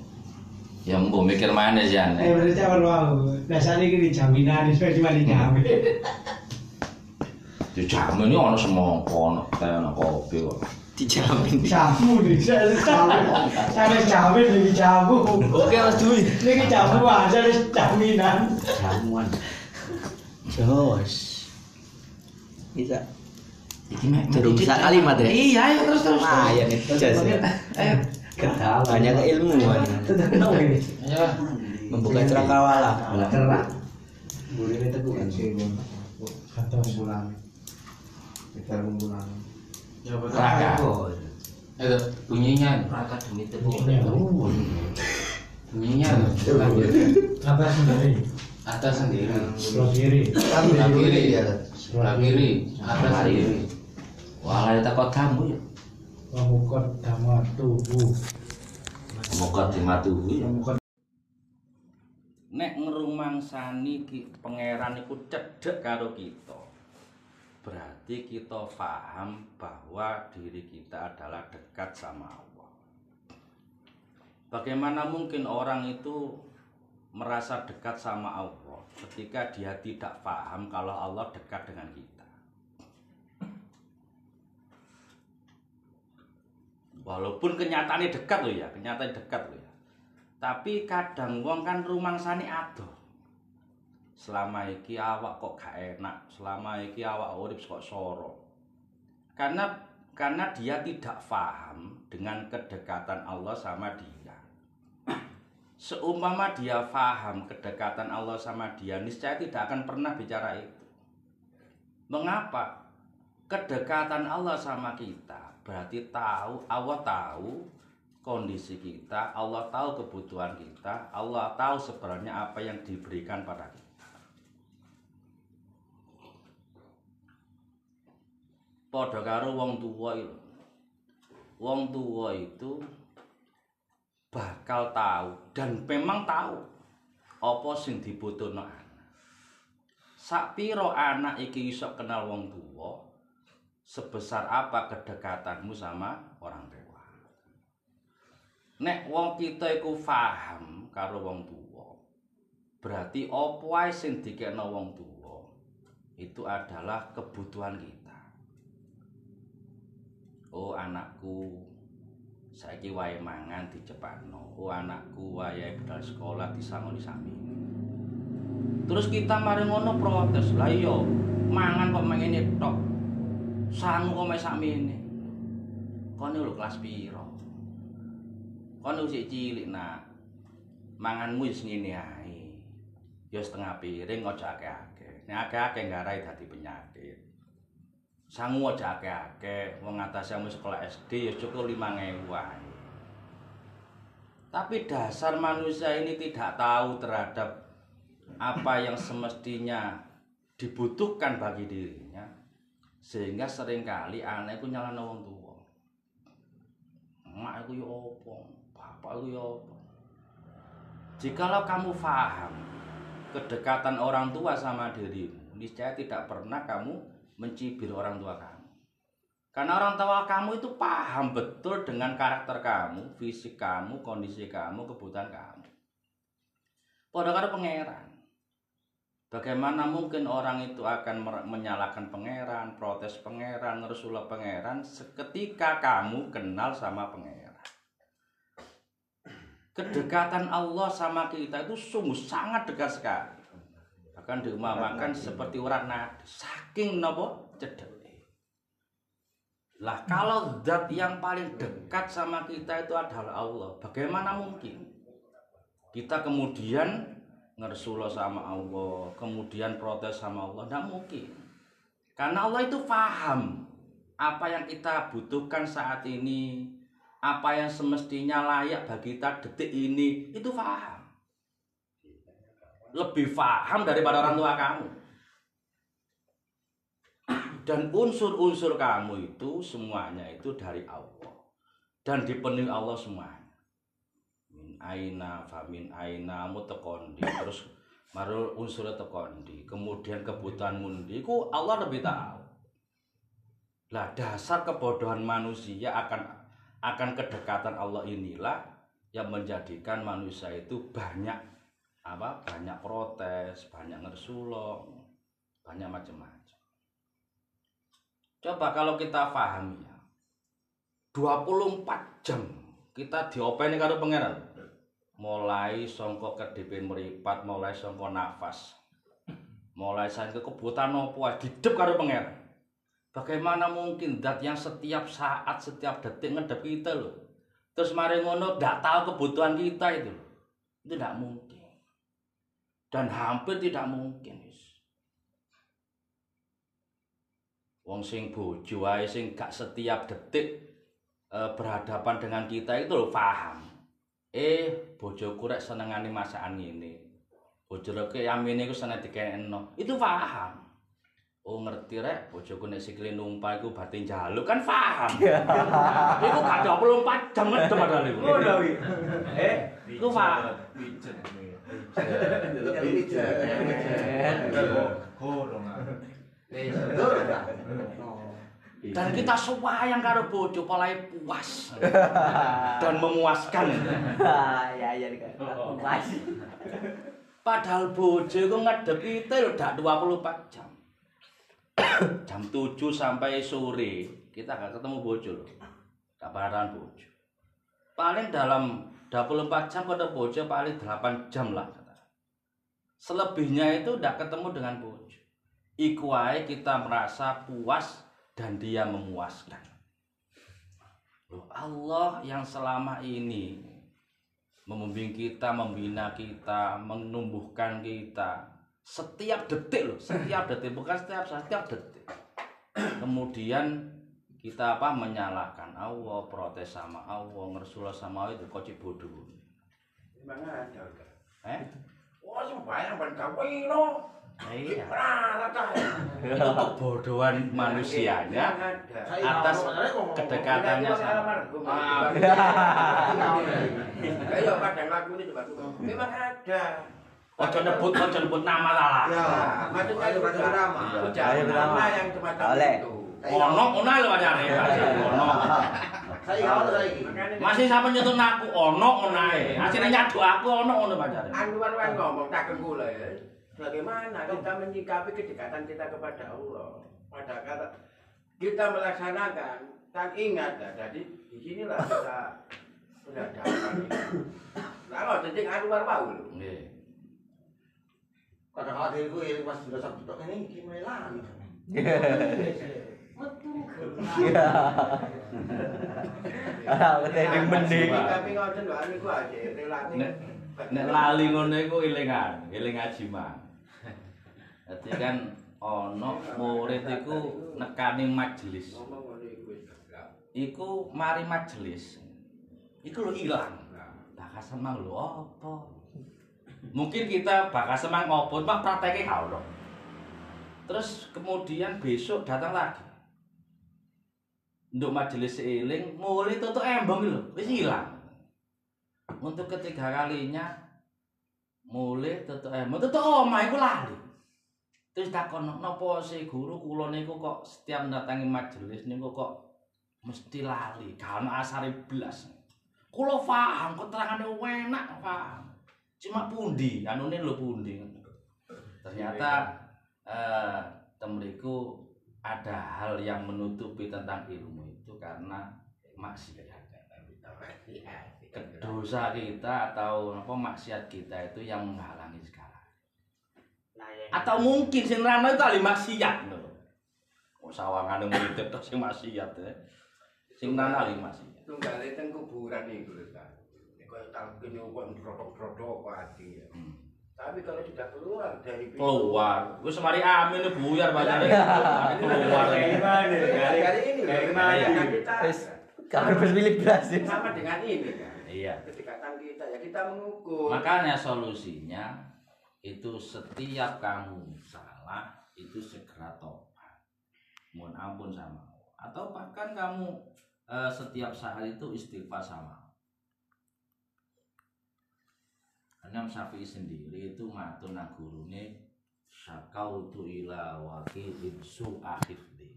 ya mbok mikir mana sih eh aneh. berarti apa mau dasarnya gini jaminan itu cuma dijamin Dijamin ini ono semongko, ono teh, ono kopi kok. Dijamin. jamu nih saya jamu saya jamin lagi jamu Oke Mas Dwi. ini jamu aja ada jaminan Jamuan. Jos. Bisa. Durung sak kalimat ya? Iya, ayo terus terus. Lumayan itu Jos. ya. Ayo. Banyak keilmuan. ini Membuka cakrawala. Kerak. Burine tegukan sih. Atau Pulang. Kita kumpulan. Ya. Raka. Itu bunyinya. Raka demi tebu. Bunyinya. Atas sendiri. Atas sendiri. Sebelah kiri. Sebelah kiri. ya. Sebelah kiri. Atas sendiri. Wah, ada takut kamu ya. Pemukot dama tubuh. Semoga dimatuhi ya. Pemukot Nek ngrumangsani ki pangeran iku cedhek karo kita. Berarti kita paham bahwa diri kita adalah dekat sama Allah. Bagaimana mungkin orang itu merasa dekat sama Allah ketika dia tidak paham kalau Allah dekat dengan kita? Walaupun kenyataannya dekat loh ya, kenyataannya dekat loh ya. Tapi kadang wong kan rumangsane adoh. Selama iki awak kok gak enak, selama iki awak urip kok soro. Karena karena dia tidak paham dengan kedekatan Allah sama dia. Seumpama dia paham kedekatan Allah sama dia, niscaya tidak akan pernah bicara itu. Mengapa? Kedekatan Allah sama kita berarti tahu Allah tahu kondisi kita, Allah tahu kebutuhan kita, Allah tahu sebenarnya apa yang diberikan pada kita. Padha karo wong tuwa itu. Wong tuwa itu bakal tahu dan memang tahu apa sing dibutuhno anak. Sakpiro anak iki iso kenal wong tuwa, sebesar apa kedekatanmu sama orang tua. Nek wong kita iku paham karo wong tuwa, berarti apa sing dikekno wong tuwa itu adalah kebutuhan kita. Oh anakku, saiki wae mangan dicepatno. Oh anakku wae budal sekolah disangoni sami. Terus kita mari ngono protes. Lah iya, mangan kok mengene tok. Sangu kok mek sakmene. Kone lho kelas piro? Kone usik cilik nak. Manganmu wis ngene ae. Ya setengah piring aja akeh-akeh. Nek akeh-akeh ngarai dadi penyakit. Sangu aja akeh-akeh, wong atas yang sekolah SD ya cukup 5000 wae. Tapi dasar manusia ini tidak tahu terhadap apa yang semestinya dibutuhkan bagi dirinya sehingga sering kali anak itu nyalano wong tua mak aku ya apa? Bapak aku ya apa? Jikalau kamu paham kedekatan orang tua sama dirimu niscaya tidak pernah kamu mencibir orang tua kamu karena orang tua kamu itu paham betul dengan karakter kamu fisik kamu kondisi kamu kebutuhan kamu pada karo pangeran Bagaimana mungkin orang itu akan menyalahkan pangeran, protes pangeran, ngerusulah pangeran seketika kamu kenal sama pangeran. Kedekatan Allah sama kita itu sungguh sangat dekat sekali. Bahkan diumpamakan seperti urat nadi, saking nopo cedek. Lah kalau zat yang paling dekat sama kita itu adalah Allah, bagaimana mungkin kita kemudian ngersulo sama Allah, kemudian protes sama Allah, tidak mungkin. Karena Allah itu paham apa yang kita butuhkan saat ini, apa yang semestinya layak bagi kita detik ini, itu paham. Lebih paham daripada orang tua kamu. Dan unsur-unsur kamu itu semuanya itu dari Allah. Dan dipenuhi Allah semuanya min aina fa min aina mutekondi terus marul unsur tekondi kemudian kebutuhan mundi ku Allah lebih tahu lah dasar kebodohan manusia akan akan kedekatan Allah inilah yang menjadikan manusia itu banyak apa? Banyak protes banyak ngersulong banyak macam-macam. Coba kalau kita pahami ya. 24 jam kita diopeni karo pangeran. Mulai songko kedip meripat mulai songko nafas. Mulai saking kebutuhan opo wae didep karo pangeran. Bagaimana mungkin dat yang setiap saat setiap detik ngedep kita loh terus mari ngono ndak tahu kebutuhan kita itu loh. itu tidak mungkin dan hampir tidak mungkin wong sing bojo wae sing gak setiap detik eh, berhadapan dengan kita itu lho paham. Eh, bojoku rek senengane masakan ngene. Bojoku yamine iku seneng dikekno. Itu paham. Oh ngerti rek, bojoku nek sikile numpak iku batin jaluk kan paham. iku gak 24 jam ngedem padahal iku. Ngono. Eh, iku paham. Dan kita sayang karo bojo polahe puas. Dan memuaskan. ya ya pas Padahal bojo iku ngedep kita lho dak 24 jam. jam 7 sampai sore kita gak ketemu bojo lho. Gak pacaran bojo. Paling dalam 24 jam ketemu bojo paling 8 jam lah. Selebihnya itu ndak ketemu dengan bojo. Iku wae kita merasa puas dan dia memuaskan. Loh, Allah yang selama ini membimbing kita, membina kita, menumbuhkan kita setiap detik loh, setiap detik bukan setiap saat, setiap detik. Kemudian kita apa menyalahkan Allah, protes sama Allah, ngersulah sama Allah itu kocik bodoh. Memang ada. Eh? Wah, sembayang ban kawino. Iya. Kebodohan manusianya atas kedekatannya sama Ah, kadang lagu ini coba Memang ada. Ojo nyebut, ojo nyebut nama lah. Ya, maksudnya itu drama. Ayo drama. yang semacam Oleh. itu. Ono, ono lho pacare. Ono. Saya kalau lagi. Makanya Masih sampe nyentuh aku ono ono ae. Asline nyadu aku ono ono pacare. Anwar kan ngomong tak kula ya. Bagaimana kita menyikapi kedekatan kita kepada Allah? Pada kata kita melaksanakan dan ingat ya, jadi di sinilah kita berhadapan. Nah, jadi Anwar mau lho. Nggih. Kadang adikku yang pas sudah sabtu ini gimana lagi? Iya. Ah, ketene mending. Tapi ngoten lho niku aja relatif. Nek nek lali ngono iku elingan, eling ngaji mang. Dadi kan ono murid iku nekani majelis. Iku mari majelis. Iku lho ilang. Bakal semang lho apa? Mungkin kita bakal semang ngopo, Pak prakteknya ono. Terus kemudian besok datang lagi. Untuk majelis eling, mulai tutup embong lho, wis hilang. Untuk ketiga kalinya mulai tutup embong, tutup omah iku lali. Terus takon napa si guru kula niku kok setiap mendatangi majelis niku kok mesti lali, ono asare blas. Kula paham keterangane enak paham. Cuma pundi, anune lho pundi. Ternyata eh temriku ada hal yang menutupi tentang ilmu karena maksiat. Dosa kita atau apa maksiat kita itu yang menghalangi segala. Atau mungkin sing rano itu ahli maksiat lho. Oh sawangane murid tok sing maksiat ya. Sing rano ahli maksiat. Tunggale teng kuburan iku lho talqin yo kok ndrodok-ndrodok pati ya. Hmm. Tapi kalau sudah keluar dari pintu Keluar. Wis mari amin buyar bacane. Keluar. Kali ini Kayak gimana gimana? kita Wis kalau berpilih belas ya. sama dengan ini kan. Iya. Kedekatan kita ya kita mengukur. Makanya solusinya itu setiap kamu salah itu segera tobat. Mohon ampun sama Allah. Atau bahkan kamu eh, setiap saat itu istighfar sama Allah. Imam Syafi'i sendiri itu matur nang gurune syakautu ila waqidin su'ahifdi.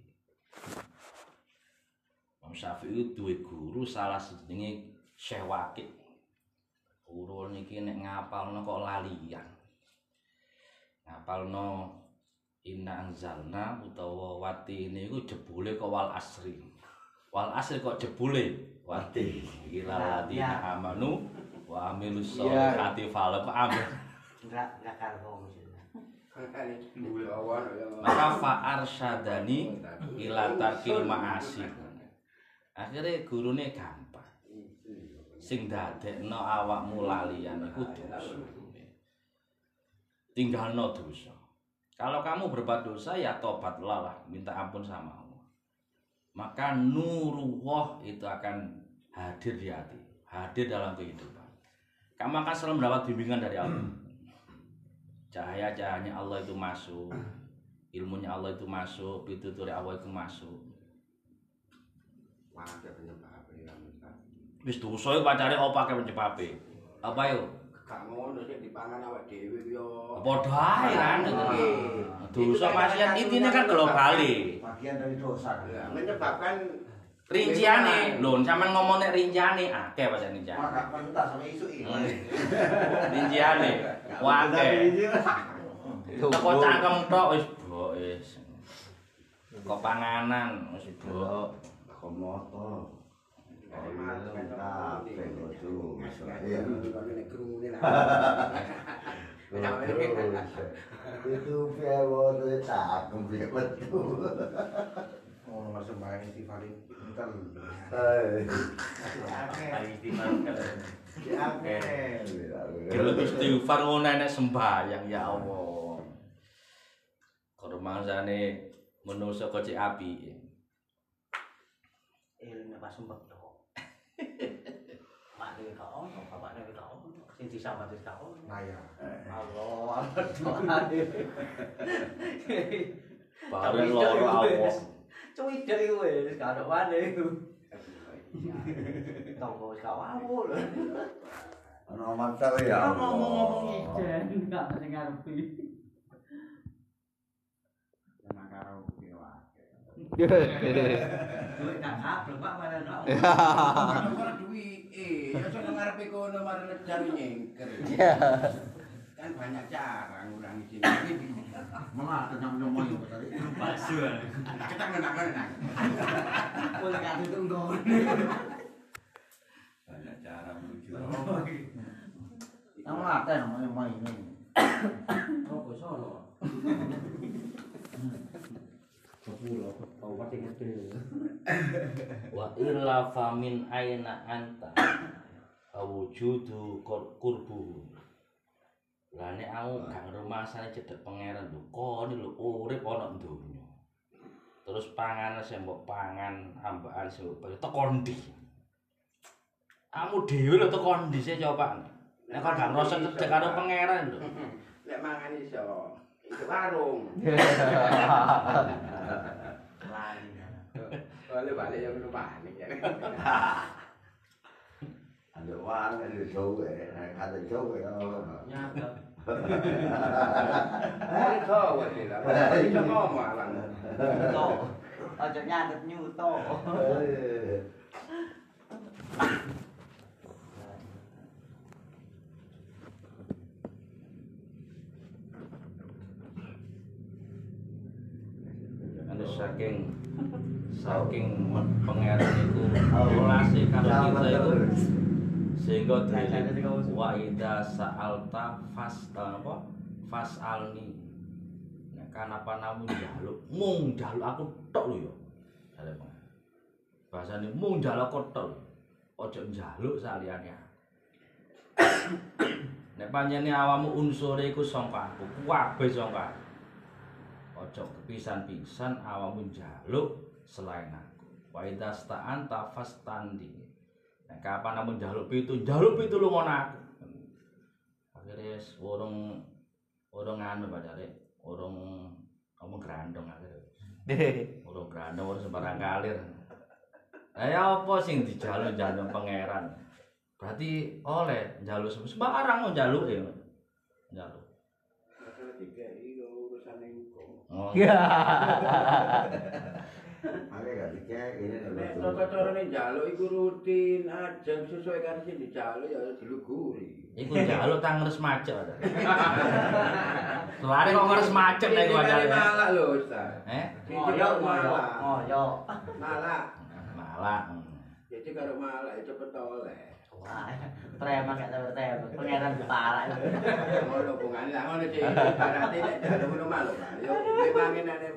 Imam Syafi'i duwe guru salah sejenenge Syekh Waqid. Guru niki nek ngapalno kok lalian. Ngapalno Inna anzalna utawa wati niku jebule kok wal asri. Wal asri kok jebule wati. Iki ladina amanu wa amilus sholihati falem amin. Enggak, enggak karo maksudnya. Maka fa arsyadani ila tarkil ma'asi. Akhirnya gurune gampang. Sing dadekno awakmu lalian iku dosa. Tinggalno dosa. Kalau kamu berbuat dosa ya tobatlah lah, minta ampun sama Allah. Maka nurullah itu akan hadir di hati, hadir dalam kehidupan. Kamu akan selalu mendapat bimbingan dari Allah. Cahaya-cahayanya Allah itu masuk, ilmunya Allah itu masuk, pitutur Allah itu masuk. Wadah penyebab ya. Wis dosa pacare apa ke pencepape? Apa yo? Gak ngono sih dipangan awak dhewe yo. Padha ae kan. Dosa maksiat intinya kan globale. Bagian dari dosa. Ya, menyebabkan Rinciane, lho sampean ngomong nek rinciane akeh pancen rinciane. Maka pentas sampai isu ini. Rinciane akeh. Teko cangkem tok wis blok wis. Kok panganan wis blok. Komoto. Iya. Itu pewo tuh cakep dia betul. Oh, nomor sembahyang istighfar pinter. Gelem istighfar ngono nek sembahyang ya Allah. Kormangsane manusa kok cek api. ilmu pas sumpah to. Mak dhewe gak ono, bapak dhewe gak ono, sing disambati gak ono. Nah ya. Allah, Allah. Bareng loro Allah. Cuwi iku wis gak ono maneh iku. Tonggo wis gak wawul. Ono mantap ya. Ngomong-ngomong iden gak sing ngarepi. Sama karo dewa. Duit Pak. Ora ngarepe kono cari nyengker. Kan banyak cara ngurangi sini. Malah kenyang nyomoy kok tadi. Kita ngenak-ngenak. Boleh gak ditunggu. Banyak cara menuju. Yang mata namanya main ini. Oh, kok sono. Sepuluh. Kau pasti gede. Wa illa famin aina anta awujudu kur- kurbu. Lah nek aku gak ngrumahsane cedhek pangeran lho, kon lho urip ana donya. Terus panganan sing mbok pangan, ambakan sing mbok teko ndi? Kamu dhewe lho teko ndi sih coba. Nek kon gak ngrasa cedhek karo pangeran lho. Lek mangan iso. Itu warung. Lali. Balik-balik yang rumah nih. Ada uang, ada cowok, ada cowok ya. Nyata. Ini tahu sih lah. Bisa ngomong alang. Nyuto. Aja nyantet nyuto. Anu saking saking men- pangeran itu relasi karo kita itu sehingga diri wa ida sa'alta fas apa? Fasalni. Nek kanapa namu njaluk mung njaluk aku tok lho ya. Bahasane mung njaluk aku tok njaluk saliyane aku. nek panjenengan awamu unsure iku sangka aku kabeh sangka kepisan-pisan awamu njaluk selain aku. Wa idza sta'anta fastandi nek kapan amun njaluk pitu? Njaluk pitu lu ngono aku. Akhirnya wis urung urung anu pacare urung ngomong grandong akhirnya. Urung grandong urung sembarang kalir. Lah ya apa sing dijaluk njaluk pangeran? Berarti oleh njaluk sembarang mau njaluk ya njaluk Masalah tiga urusan hukum. oh Ada gak dikek ini Nek tata carane njaluk iku rutin aja sesuai karo sing dijaluk ya diluguri. Iku njaluk tang ngres macet. Lari kok ngres macet nek gua njaluk. Malah lho, Ustaz. Eh? Ngoyo ngoyo. Ngoyo. Malah. Malah. Jadi karo malah itu cepet oleh. Wah, preman gak tahu preman. Pangeran kepala. Ngono hubungane lah ngono sih. Berarti nek jaluk ngono malu. Yo memangin ane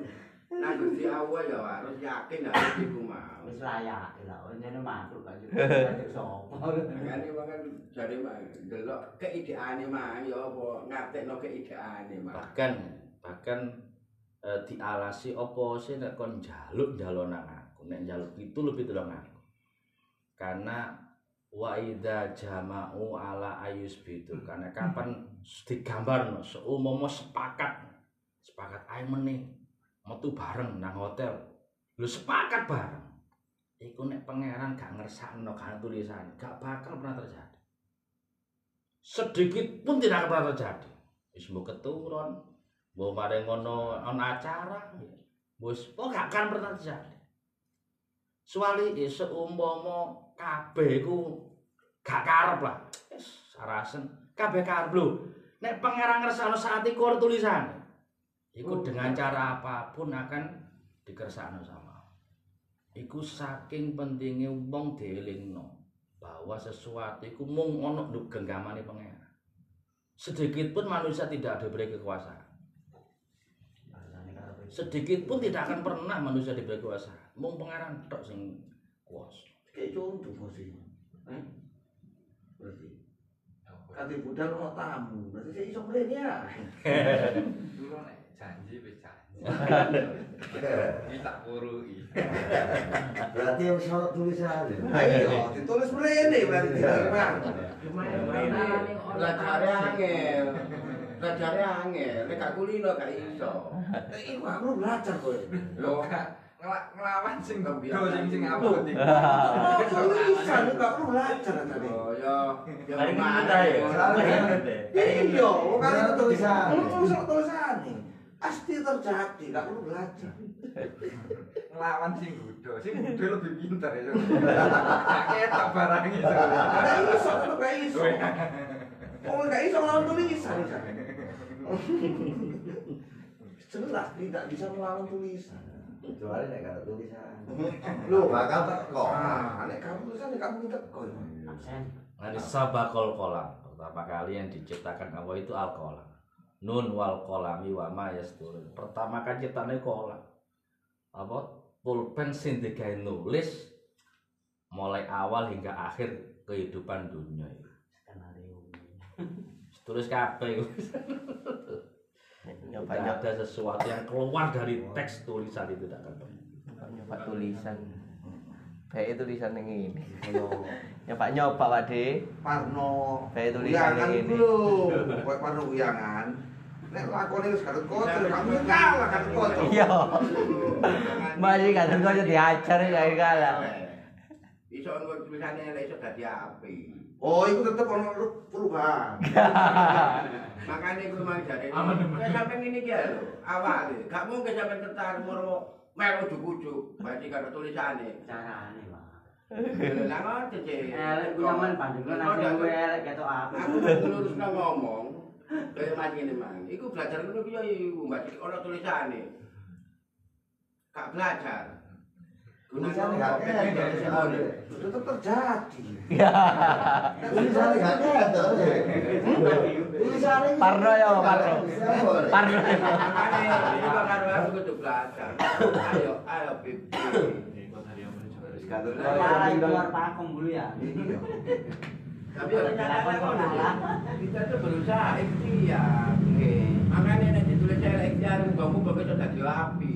nang Gusti Allah ya harus yakin harus iku mau. Wis layak lho, njene makhluk kan. Kayak sopo. Makane mangan jare mah delok keideane mah ya apa ngartekno keideane mah. Bahkan bahkan eh, dialasi opo sih nek kon njaluk nang aku nek njaluk itu lebih tolong aku karena wa idza jama'u ala ayus bidu karena kapan digambar seumpama sepakat sepakat ayo meneh metu bareng nang hotel. Lu sepakat bareng. Iku nek pangeran gak ngersakno kan tulisan gak bakal pernah terjadi. Sedikit pun tidak pernah terjadi. Wis mbok keturun mbok mari ngono ana acara. Wis oh gak akan pernah terjadi. Soale ya seumpama kabeh iku gak karep lah. Wis sarasen kabeh karep. Lho. Nek pangeran ngersakno saat iku tulisan. Iku dengan cara apa pun akan dikersakno sama. Iku saking pentingnya wong dielingno bahwa sesuatu iku mung ana nduk genggamane pangeran. Sedikit pun manusia tidak diberi kekuasaan. Sedikit pun tidak akan pernah manusia diberi kekuasaan. Mung pangeran tok sing kuasa. Kayak contoh. Eh? Berarti. Kati budal ono tamu, berarti saya iso mrene ya. Janji wis janji. Berarti Iki tak purui. yang soal tulisan. Ayo, ditulis mrene berarti Bang. Belajar angel. Belajar angel. Nek gak kulino gak iso. Eh, Iku aku belajar kowe. Lho, Ngelawan sing do sing sing apa Loh. iki. Oh, tulisan gak perlu belajar tadi. oh ya, ya Hari ini mana kita ya. ya? Iya, kan tulisan. Tulisan tulisan Pasti terjadi, gak perlu belajar. Ngelawan sing gudo. Sing gudo lebih pinter ya. Gak ketok barang iso. Gak iso, tetep gak iso. Oh, gak iso ngelawan tulisan. Jelas tidak bisa melawan tulisan. Kecuali nek ada tulisan. Loh, bakal teko. Ah, nek kamu tulisan, nek kamu teko. Nanti sabakol kolam pertama kali yang diciptakan Allah itu al kolam. Nun wal kolami wa ma yasturun. Pertama kan ciptane kolam. Apa? Pulpen sing digawe nulis mulai awal hingga akhir kehidupan dunia itu. Tulis kabeh. nyoba Tidak ada sesuatu yang keluar dari teks tulisan itu tidak akan pernah. nyoba tulisan baik tulisan yang ini nyoba nyoba Pak De Parno. Kayak tulisan Uyangan ini. Parno uyangan. Nek lakone wis kadut kotor, kamu kalah kadut kotor. iya. Masih kadang kau diajar ya kalah. Iso engko tulisane lek iso dadi api. Oh, itu tetep ono perubahan. Makanya gue mau jadi Kayak sampai ini dia lho. Awal Gak mungkin sampai tertarik Moro melu ujuk-ujuk Baca karo tulisannya Carane, Pak. Lah ngoten sih Elek ku sampean bandingno nang kowe elek ketok apa. Aku lurus nang ngomong Kayak mati ini mang. Iku belajar ngono piye iku Baca ono tulisannya Gak belajar. Tulisannya gak ada. Tetep terjadi. Tulisannya gak ada. Tulisannya Parno ya Parno? Parno ini karo aku kudu belajar. Ayo, ayo pipi Malah keluar pakem dulu ya. Tapi ya ngono ya. Kita tuh berusaha ikhtiar. Oke. Makanya nek ditulis saya ikhtiar muga-muga kita dadi api.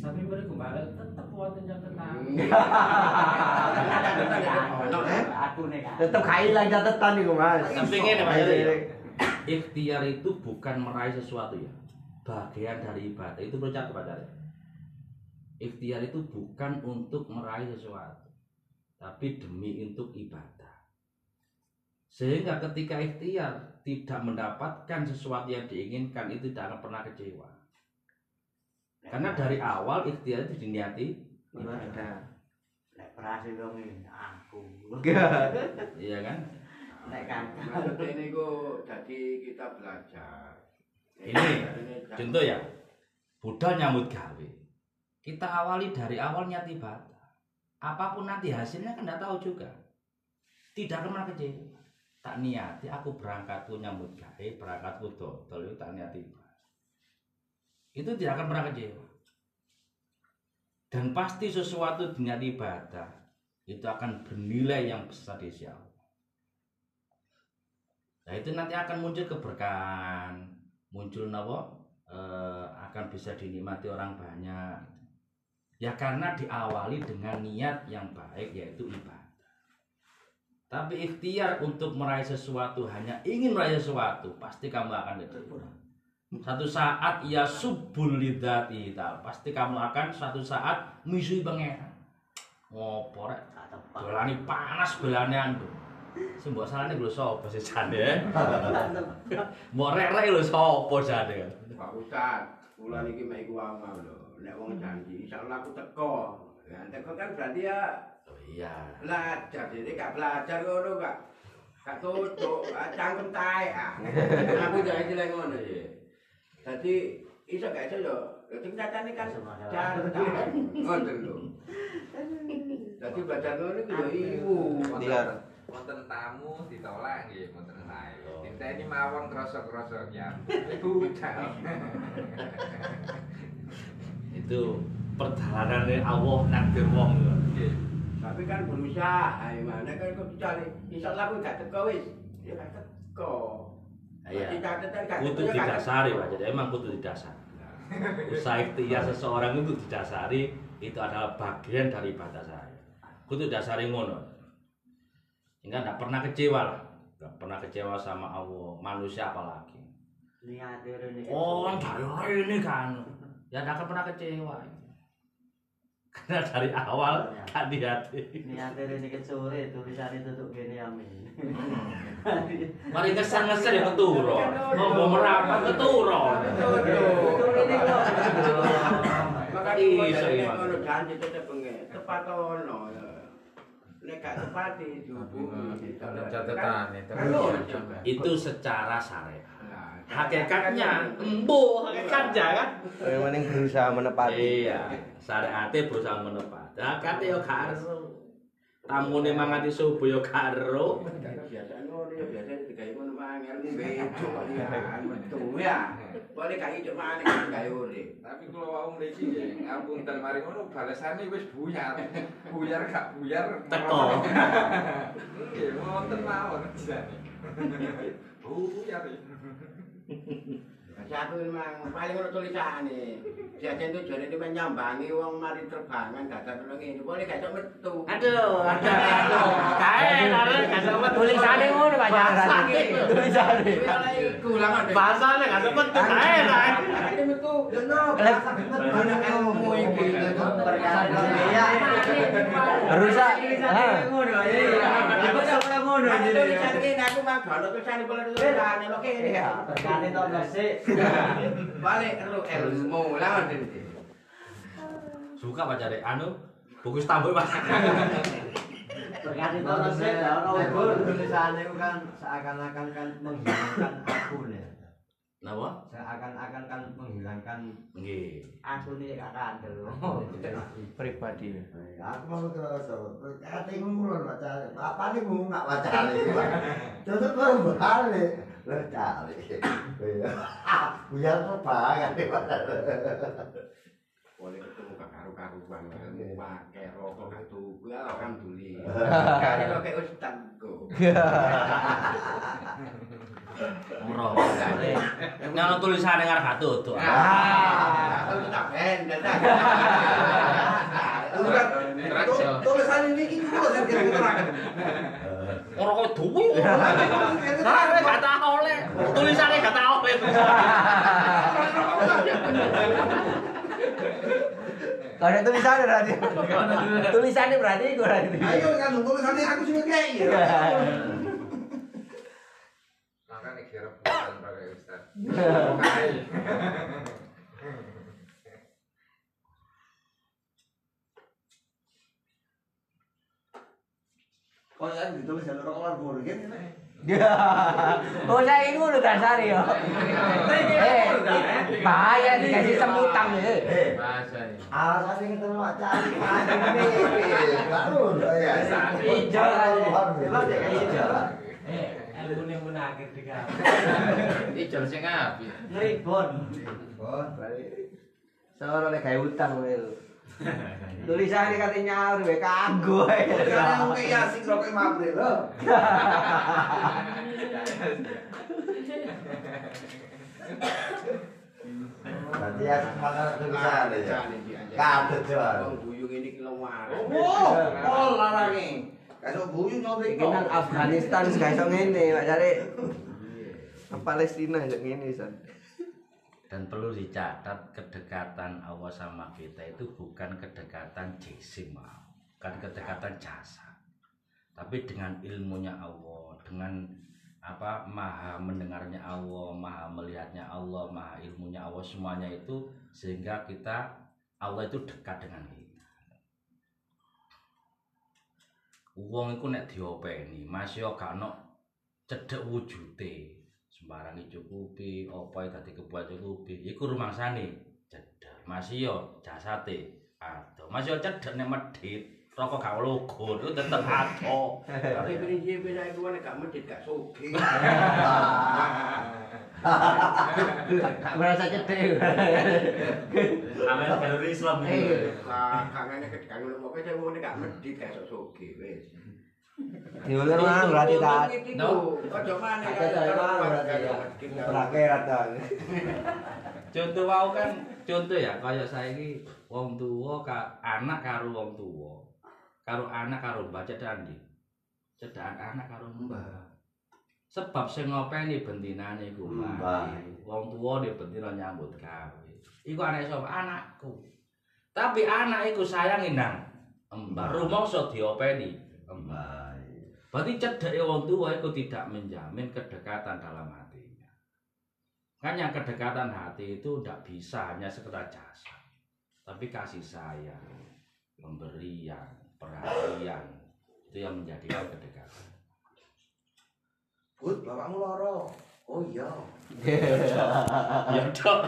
Tapi mereka balik tetap wonten yang ketang. Aku nih kan. tetep gak ilang catatan iku Mas Tapi ngene Mas. Ikhtiar itu bukan meraih sesuatu ya. Bagian dari ibadah itu percaya kepada saya. Ikhtiar itu bukan untuk meraih sesuatu, tapi demi untuk ibadah. Sehingga ketika ikhtiar tidak mendapatkan sesuatu yang diinginkan itu tidak akan pernah kecewa. Karena dari awal ikhtiar itu diniati ibadah. Nek berhasil dong ini aku. Iya kan? Nek kan. Ini kok jadi kita belajar. Ini contoh ya. Budal nyambut gawe. Kita awali dari awal niat ibadah. Apa pun nanti hasilnya kan tidak tahu juga. Tidak pernah kecewa. Tak niati aku berangkatku nyambut gawe, berangkatku dodol itu tak niati. Itu tidak akan pernah kecewa. Dan pasti sesuatu dengan ibadah itu akan bernilai yang besar di sisi Allah. Nah itu nanti akan muncul keberkahan, muncul napa eh, akan bisa dinikmati orang banyak ya karena diawali dengan niat yang baik yaitu ibadah. Tapi ikhtiar untuk meraih sesuatu hanya ingin meraih sesuatu pasti kamu akan kecewa satu saat ia subul lidati pasti kamu akan suatu saat misui pangeran. Ngopo rek dolani panas belane ando sing mbok salane lho sapa sih jane? Mbok rek-rek lho sapa jane? Pak Ustad, kula niki mek iku wae lho. Nek wong janji insyaallah aku teko. Ya teko kan berarti ya oh iya. belajar. Jadi gak belajar ngono gak gak tutuk cangkem tae. Ah aku jangan istilah ngono ya. Jadi iso gak iso yo. Sing nyatane kan jangan ngoten lho. Jadi belajar ngono ku yo iku. Biar wonten tamu ditolak nggih wonten sae. Dinteni mawon krasa-krasa ya. Ibu udah. Itu perjalanan Allah nakdir wong Nggih. tapi kan berusaha gimana kan kok dicari insyaallah aku gak teko wis. Ya gak teko. Iya. Gak kudu teko, ya didasari. Pak. Jadi emang kudu didasari. Usaha ikhtiar seseorang itu didasari itu adalah bagian dari ibadah saya. Kudu dasari ngono. Sehingga tidak pernah kecewa lah. Nggak pernah kecewa sama Allah manusia apalagi. Oh dari ini kan ya tidak akan pernah kecewa karena dari awal hati-hati Niate rene ke sore tulisane tutuk kene amin. mari kesan-kesan ya keturo mau merapat keturo Maka Iso, iso iya. ngono janji tetep bengi. Tepat ono. ya. Nek gak tepati dihubungi. Catatan itu. Kan itu secara syariat hakikatnya embo hakikatnya kan Yang penting berusaha menepati. iya syariatnya berusaha menepati hakikatnya ya karo tamu nih mangati subuh ya karo biasa ngono ya digawe bejo ya ya. Boleh gak gawe urip. Tapi kalau wau mriki nggih, ngapunten mari ngono balesane wis buyar. Buyar gak buyar. Teko. Nggih, wonten mawon jane. Buyar. Jadi aku memang paling ono tulisane. Biasa tujuane itu menyambangi wong mari terbangan dadak nang ngene. Boleh gak iso metu. aduh ada kae lare gak Tulisane ngono Pak Jangan. Tulisane. Iku lah ngene. bahasane gak sempet kae kae Ada metu. Leno. Banyak ilmu iki. Iya. Ah. Ngono iya. Ngono jadi. tulisane kene aku mah gak ono tulisane boleh tulisane lo kene. Iya, berkane to resik. Balik lu ilmu lah ngene. suka pak cari anu buku tambah pak Berkane to resik ya ono ukur tulisane kan seakan-akan kan menghilangkan aku nih. napa Seakan-akan kan menghilangkan nggih. aku nih gak kandel. Pribadi. Aku mau kerasa, ate ngomong baca, apa nih ngomong nggak baca nih? Tutup baru balik, lo cari, iya, biar nih Boleh ketemu gak karu-karuan pakai rokok gak tuku alhamdulillah. Kali lo kayak umroh nang tulisane ngarep gak tutuk Ah, aku tak dah. Tulisan ini iki kok sing diterangkan. ora kok duwe gak tau oleh tulisane gak oleh Gak ada tulisannya berarti. Tulisannya berarti gue berarti. Ayo kan tulisannya aku sing kayak ya. Bukan pakai Ustaz. Kok kan ditulis jalur lan kan? Ya. Oh saya ini udah dasar ya. Eh, bahaya dikasih semutan ya. Alasannya ketemu cari ini, baru ya. Hijau kan. Hijau. Eh, ilmu yang menakir juga. Ijo sing api. Ngeribon. Oh, balik. Seorang lagi kayak utang lu. Tulisannya katanya nyaur, gue kagum. Tulisannya kayak Yasin rokok April loh. Berarti ya semangat tulisan ya. Kadet jual. Wong buyung ini ki lewat. Oh, oh buyu Iki nang Afghanistan wis gak iso ngene, Pak Cari. Palestina ya ngene san. Dan perlu dicatat kedekatan Allah sama kita itu bukan kedekatan jisim, bukan kedekatan jasa. Tapi dengan ilmunya Allah, dengan apa maha mendengarnya Allah, maha melihatnya Allah, maha ilmunya Allah semuanya itu sehingga kita Allah itu dekat dengan kita. Wong iku nek diopeni, masih gak ono cedek wujude. Sembarang dicukupi, apa dadi kebuat cukupi, iku rumangsane cedek. Masih yo jasate adoh. Masih cedek nek medhit, rokok gak logo, itu tetep adoh. Tapi prinsip saya itu kan gak medit gak sugih. Gak merasa cedek. Amin jalur Islam Eh, Kangen kedekan ngono pokoke saya ngene gak medit gak sok sugih wis. Diulir mang berarti tak. No, saya mang berarti ya. Berakhirat. Contoh wau kan contoh ya kaya saiki wong tuwa ka anak karo wong tuwa. Karo anak karo mbah cedakan ndi? Cedakan anak karo mbah. Sebab sing ngopeni bentinane iku Mbah. Wong tuwa dia bentina nyambut gawe. Iku anak sapa? Anakku. Tapi anak iku sayangi nang mbah. Rumangsa diopeni mbah. Berarti cedeke wong tua itu tidak menjamin kedekatan dalam hatinya. Kan yang kedekatan hati itu tidak bisa hanya sekedar jasa. Tapi kasih sayang, pemberian, perhatian itu yang menjadikan kedekatan. Bud, bapakmu loro. Oh iya. ya dok.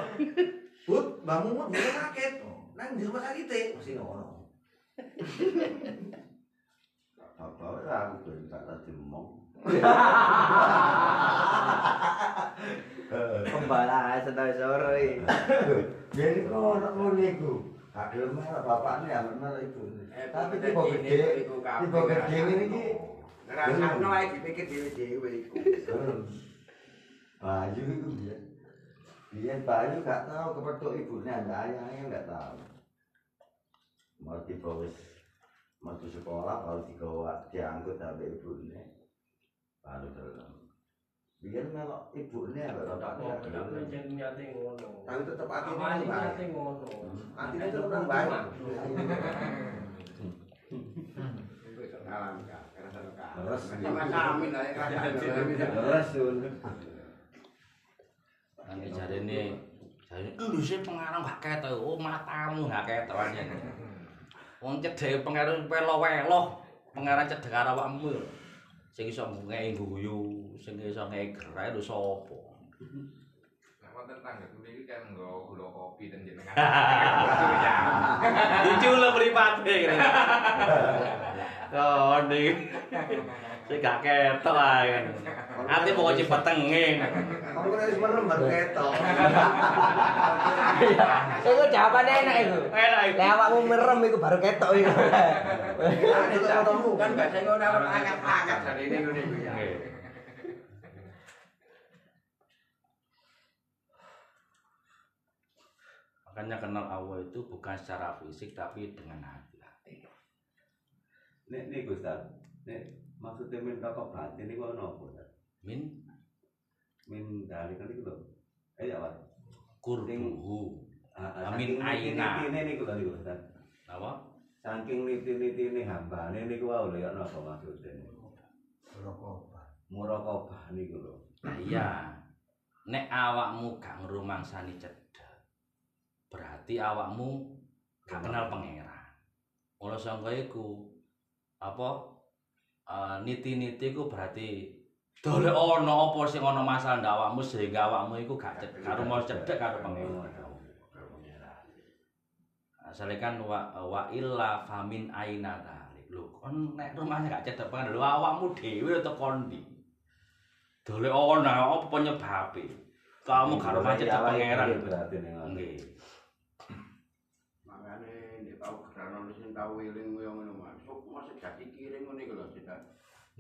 Bud, mah bisa sakit. Nang di rumah sakit e. Mesti ngono. Bapak aku ben gak tadi ngomong. Pembalas sedaya sore. Jadi kok ono ngono iku. Gelem melok bapakne amen melok ibu. Tapi tiba gede, tiba gede ngene iki. Ngrasakno ae dipikir dhewe-dhewe iku. Bayu iku biyen. Biyen Bayu gak tahu kepethuk ibunya, ndak ayahnya gak tahu. Mau tiba wis metu sekolah baru digawa diangkut sampai ibunya. Baru dalam. Biyen melok ibunya Tak nyate ngono. Tapi tetep atine ngono. Atine tetep nang gak, kerasa kak. Terus Sama kami lah yang kerasa. Terus sun. Nanti jadi ini, jadi lu sih pengarang gak ketok, oh matamu gak ketok aja. Wong cedek pengarang welo-welo, pengarang cedek awakmu. Sing iso ngei guyu, sing iso ngei gerai lho sapa? Wonten tangga kuwi iki kan nggo gula kopi dan jenengan. Lucu lho mripate. Oh, ning. Sing gak ketok ae. Ati mau cepet tenging. Kan wis merem baru ketok. Iku jawabane enak iku. Enak iku. Lah awakmu merem iku baru ketok iku. Kan gak saya ngono angkat-angkat dari ini iku ya. Makanya kenal Allah itu bukan secara fisik tapi dengan hati. Nek nek Ustaz. Nek maksudnya min kakak batin ono apa? Ustaz? Min Min dari kan iku lho. Eh ya, Pak. kurbuhu. Ah, Amin saking aina. niti-nitine niku lho niku Ustaz. Apa? Saking niti-nitine hambane niku wae lho ya apa maksudnya. Muraqabah niku lho. Iya. Nek awakmu gak ngrumangsani cedhak. Berarti awakmu gak kenal pangeran. Mula sangka iku apa eh, niti-niti iku berarti dole ono apa sing ono masalah ndak awakmu sehingga awakmu iku gak cedhak karo mau cedhak karo pangeran. Asale kan wa, wa illa famin aina talik. Lho, kon nek rumahnya gak cedhak pangeran, lho awakmu dhewe to kondi. Dole ono apa penyebabe? Kamu karo macet pangeran. berarti ning ngono. Nggih. Makane nek tau gerano sing tau wiling koyo ngono Dadi kiring ngono iku lho, Cita.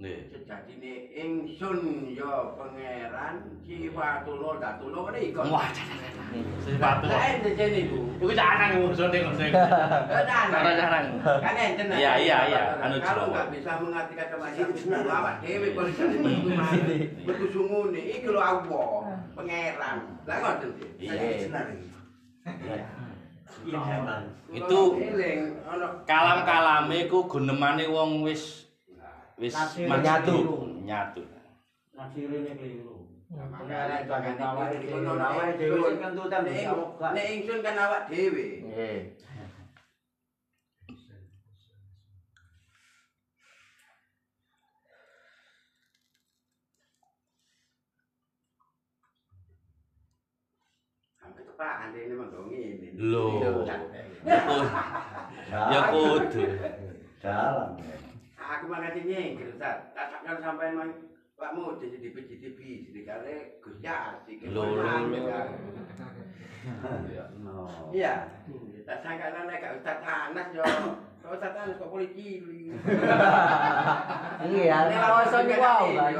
Nggih. Sejatine ingsun ya pangeran Siwatullah Datullah ngene iku. Wah, Sifat Lah ente jene iku. Iku canang ngusune ngusune. Cara canang. Kan enten. Iya, iya, iya, anu Kalau nggak bisa mengerti kata masyarakat, awak dhewe polisi metu mari. Metu sungune iki lho Allah, pangeran. Lah ngoten. Iya. Iya. Itu kalam-kalame ku gunemane wong wis wis maju. nyatu. Nasirine keliru. Jangan awake awake dhewe, dhewe, awake dhewe Nek awak. Nek ingsun kan awak dhewe. Nggih. Ini mah kok ngene. Lho. Ya kudu. Dalam. Aku makanya nyengir, Ustaz. Tak sakal sampai mah Pak Mu jadi di PJTB, jadi kali Gus Yasi. Lho, lho, lho. Iya. Tak sangka nek gak Ustaz Anas yo. Ustaz Anas kok polisi. Iya, poso ni wau kan.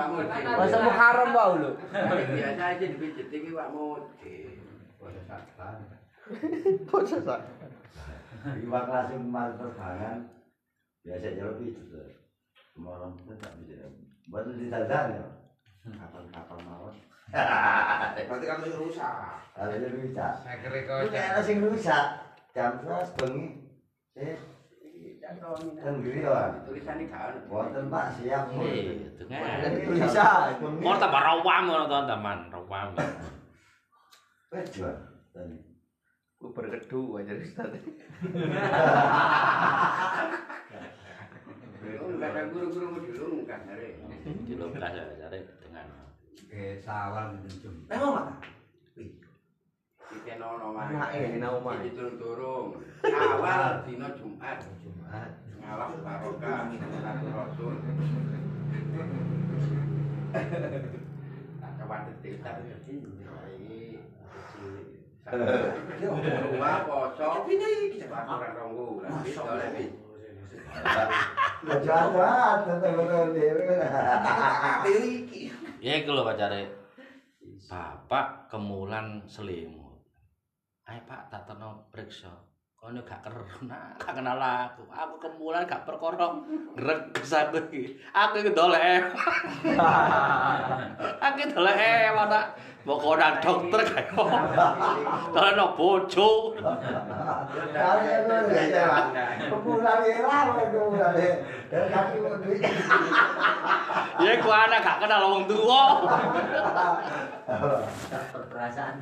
Poso Muharram wau lho. Biasa aja di PJTB Pak Mu. Poso sak. Iwak langsung kemarin terbangan. Biasa jalur itu tuh. Kemarin kita tak bisa. Buat di dadan ya. Kapal-kapal mawon. Berarti kamu rusak. Yang rusak. Saya kira kau Itu kayak ada yang rusak. Jam sebelas bengi. Eh, kan ya. Tulisannya kan. Wonten Pak siap. Eh. Tulisan. Mau tambah rawam ngono to, teman, rawam. Wes Ku berkedu aja Ustaz. Enggak guru-guru dulu enggak dengan. Eh, sawal mata. Iki nono turun-turun. Awal Jumat. Jumat. Ngawak barokah satu rasul. Tak. Oleh. Ya iku lho pacare. Bapak kemulan selimut. Ayo Pak, tak terno periksa. Kono gak keron, nah, gak kenal aku. Aku kemulan gak perkara ngreges aku iki. Aku iki dolek. aku iki dolek mana mau konan dokter kayak Dolek no bojo. Ya, ku anak gak kenal wong tuwa. Perasaan.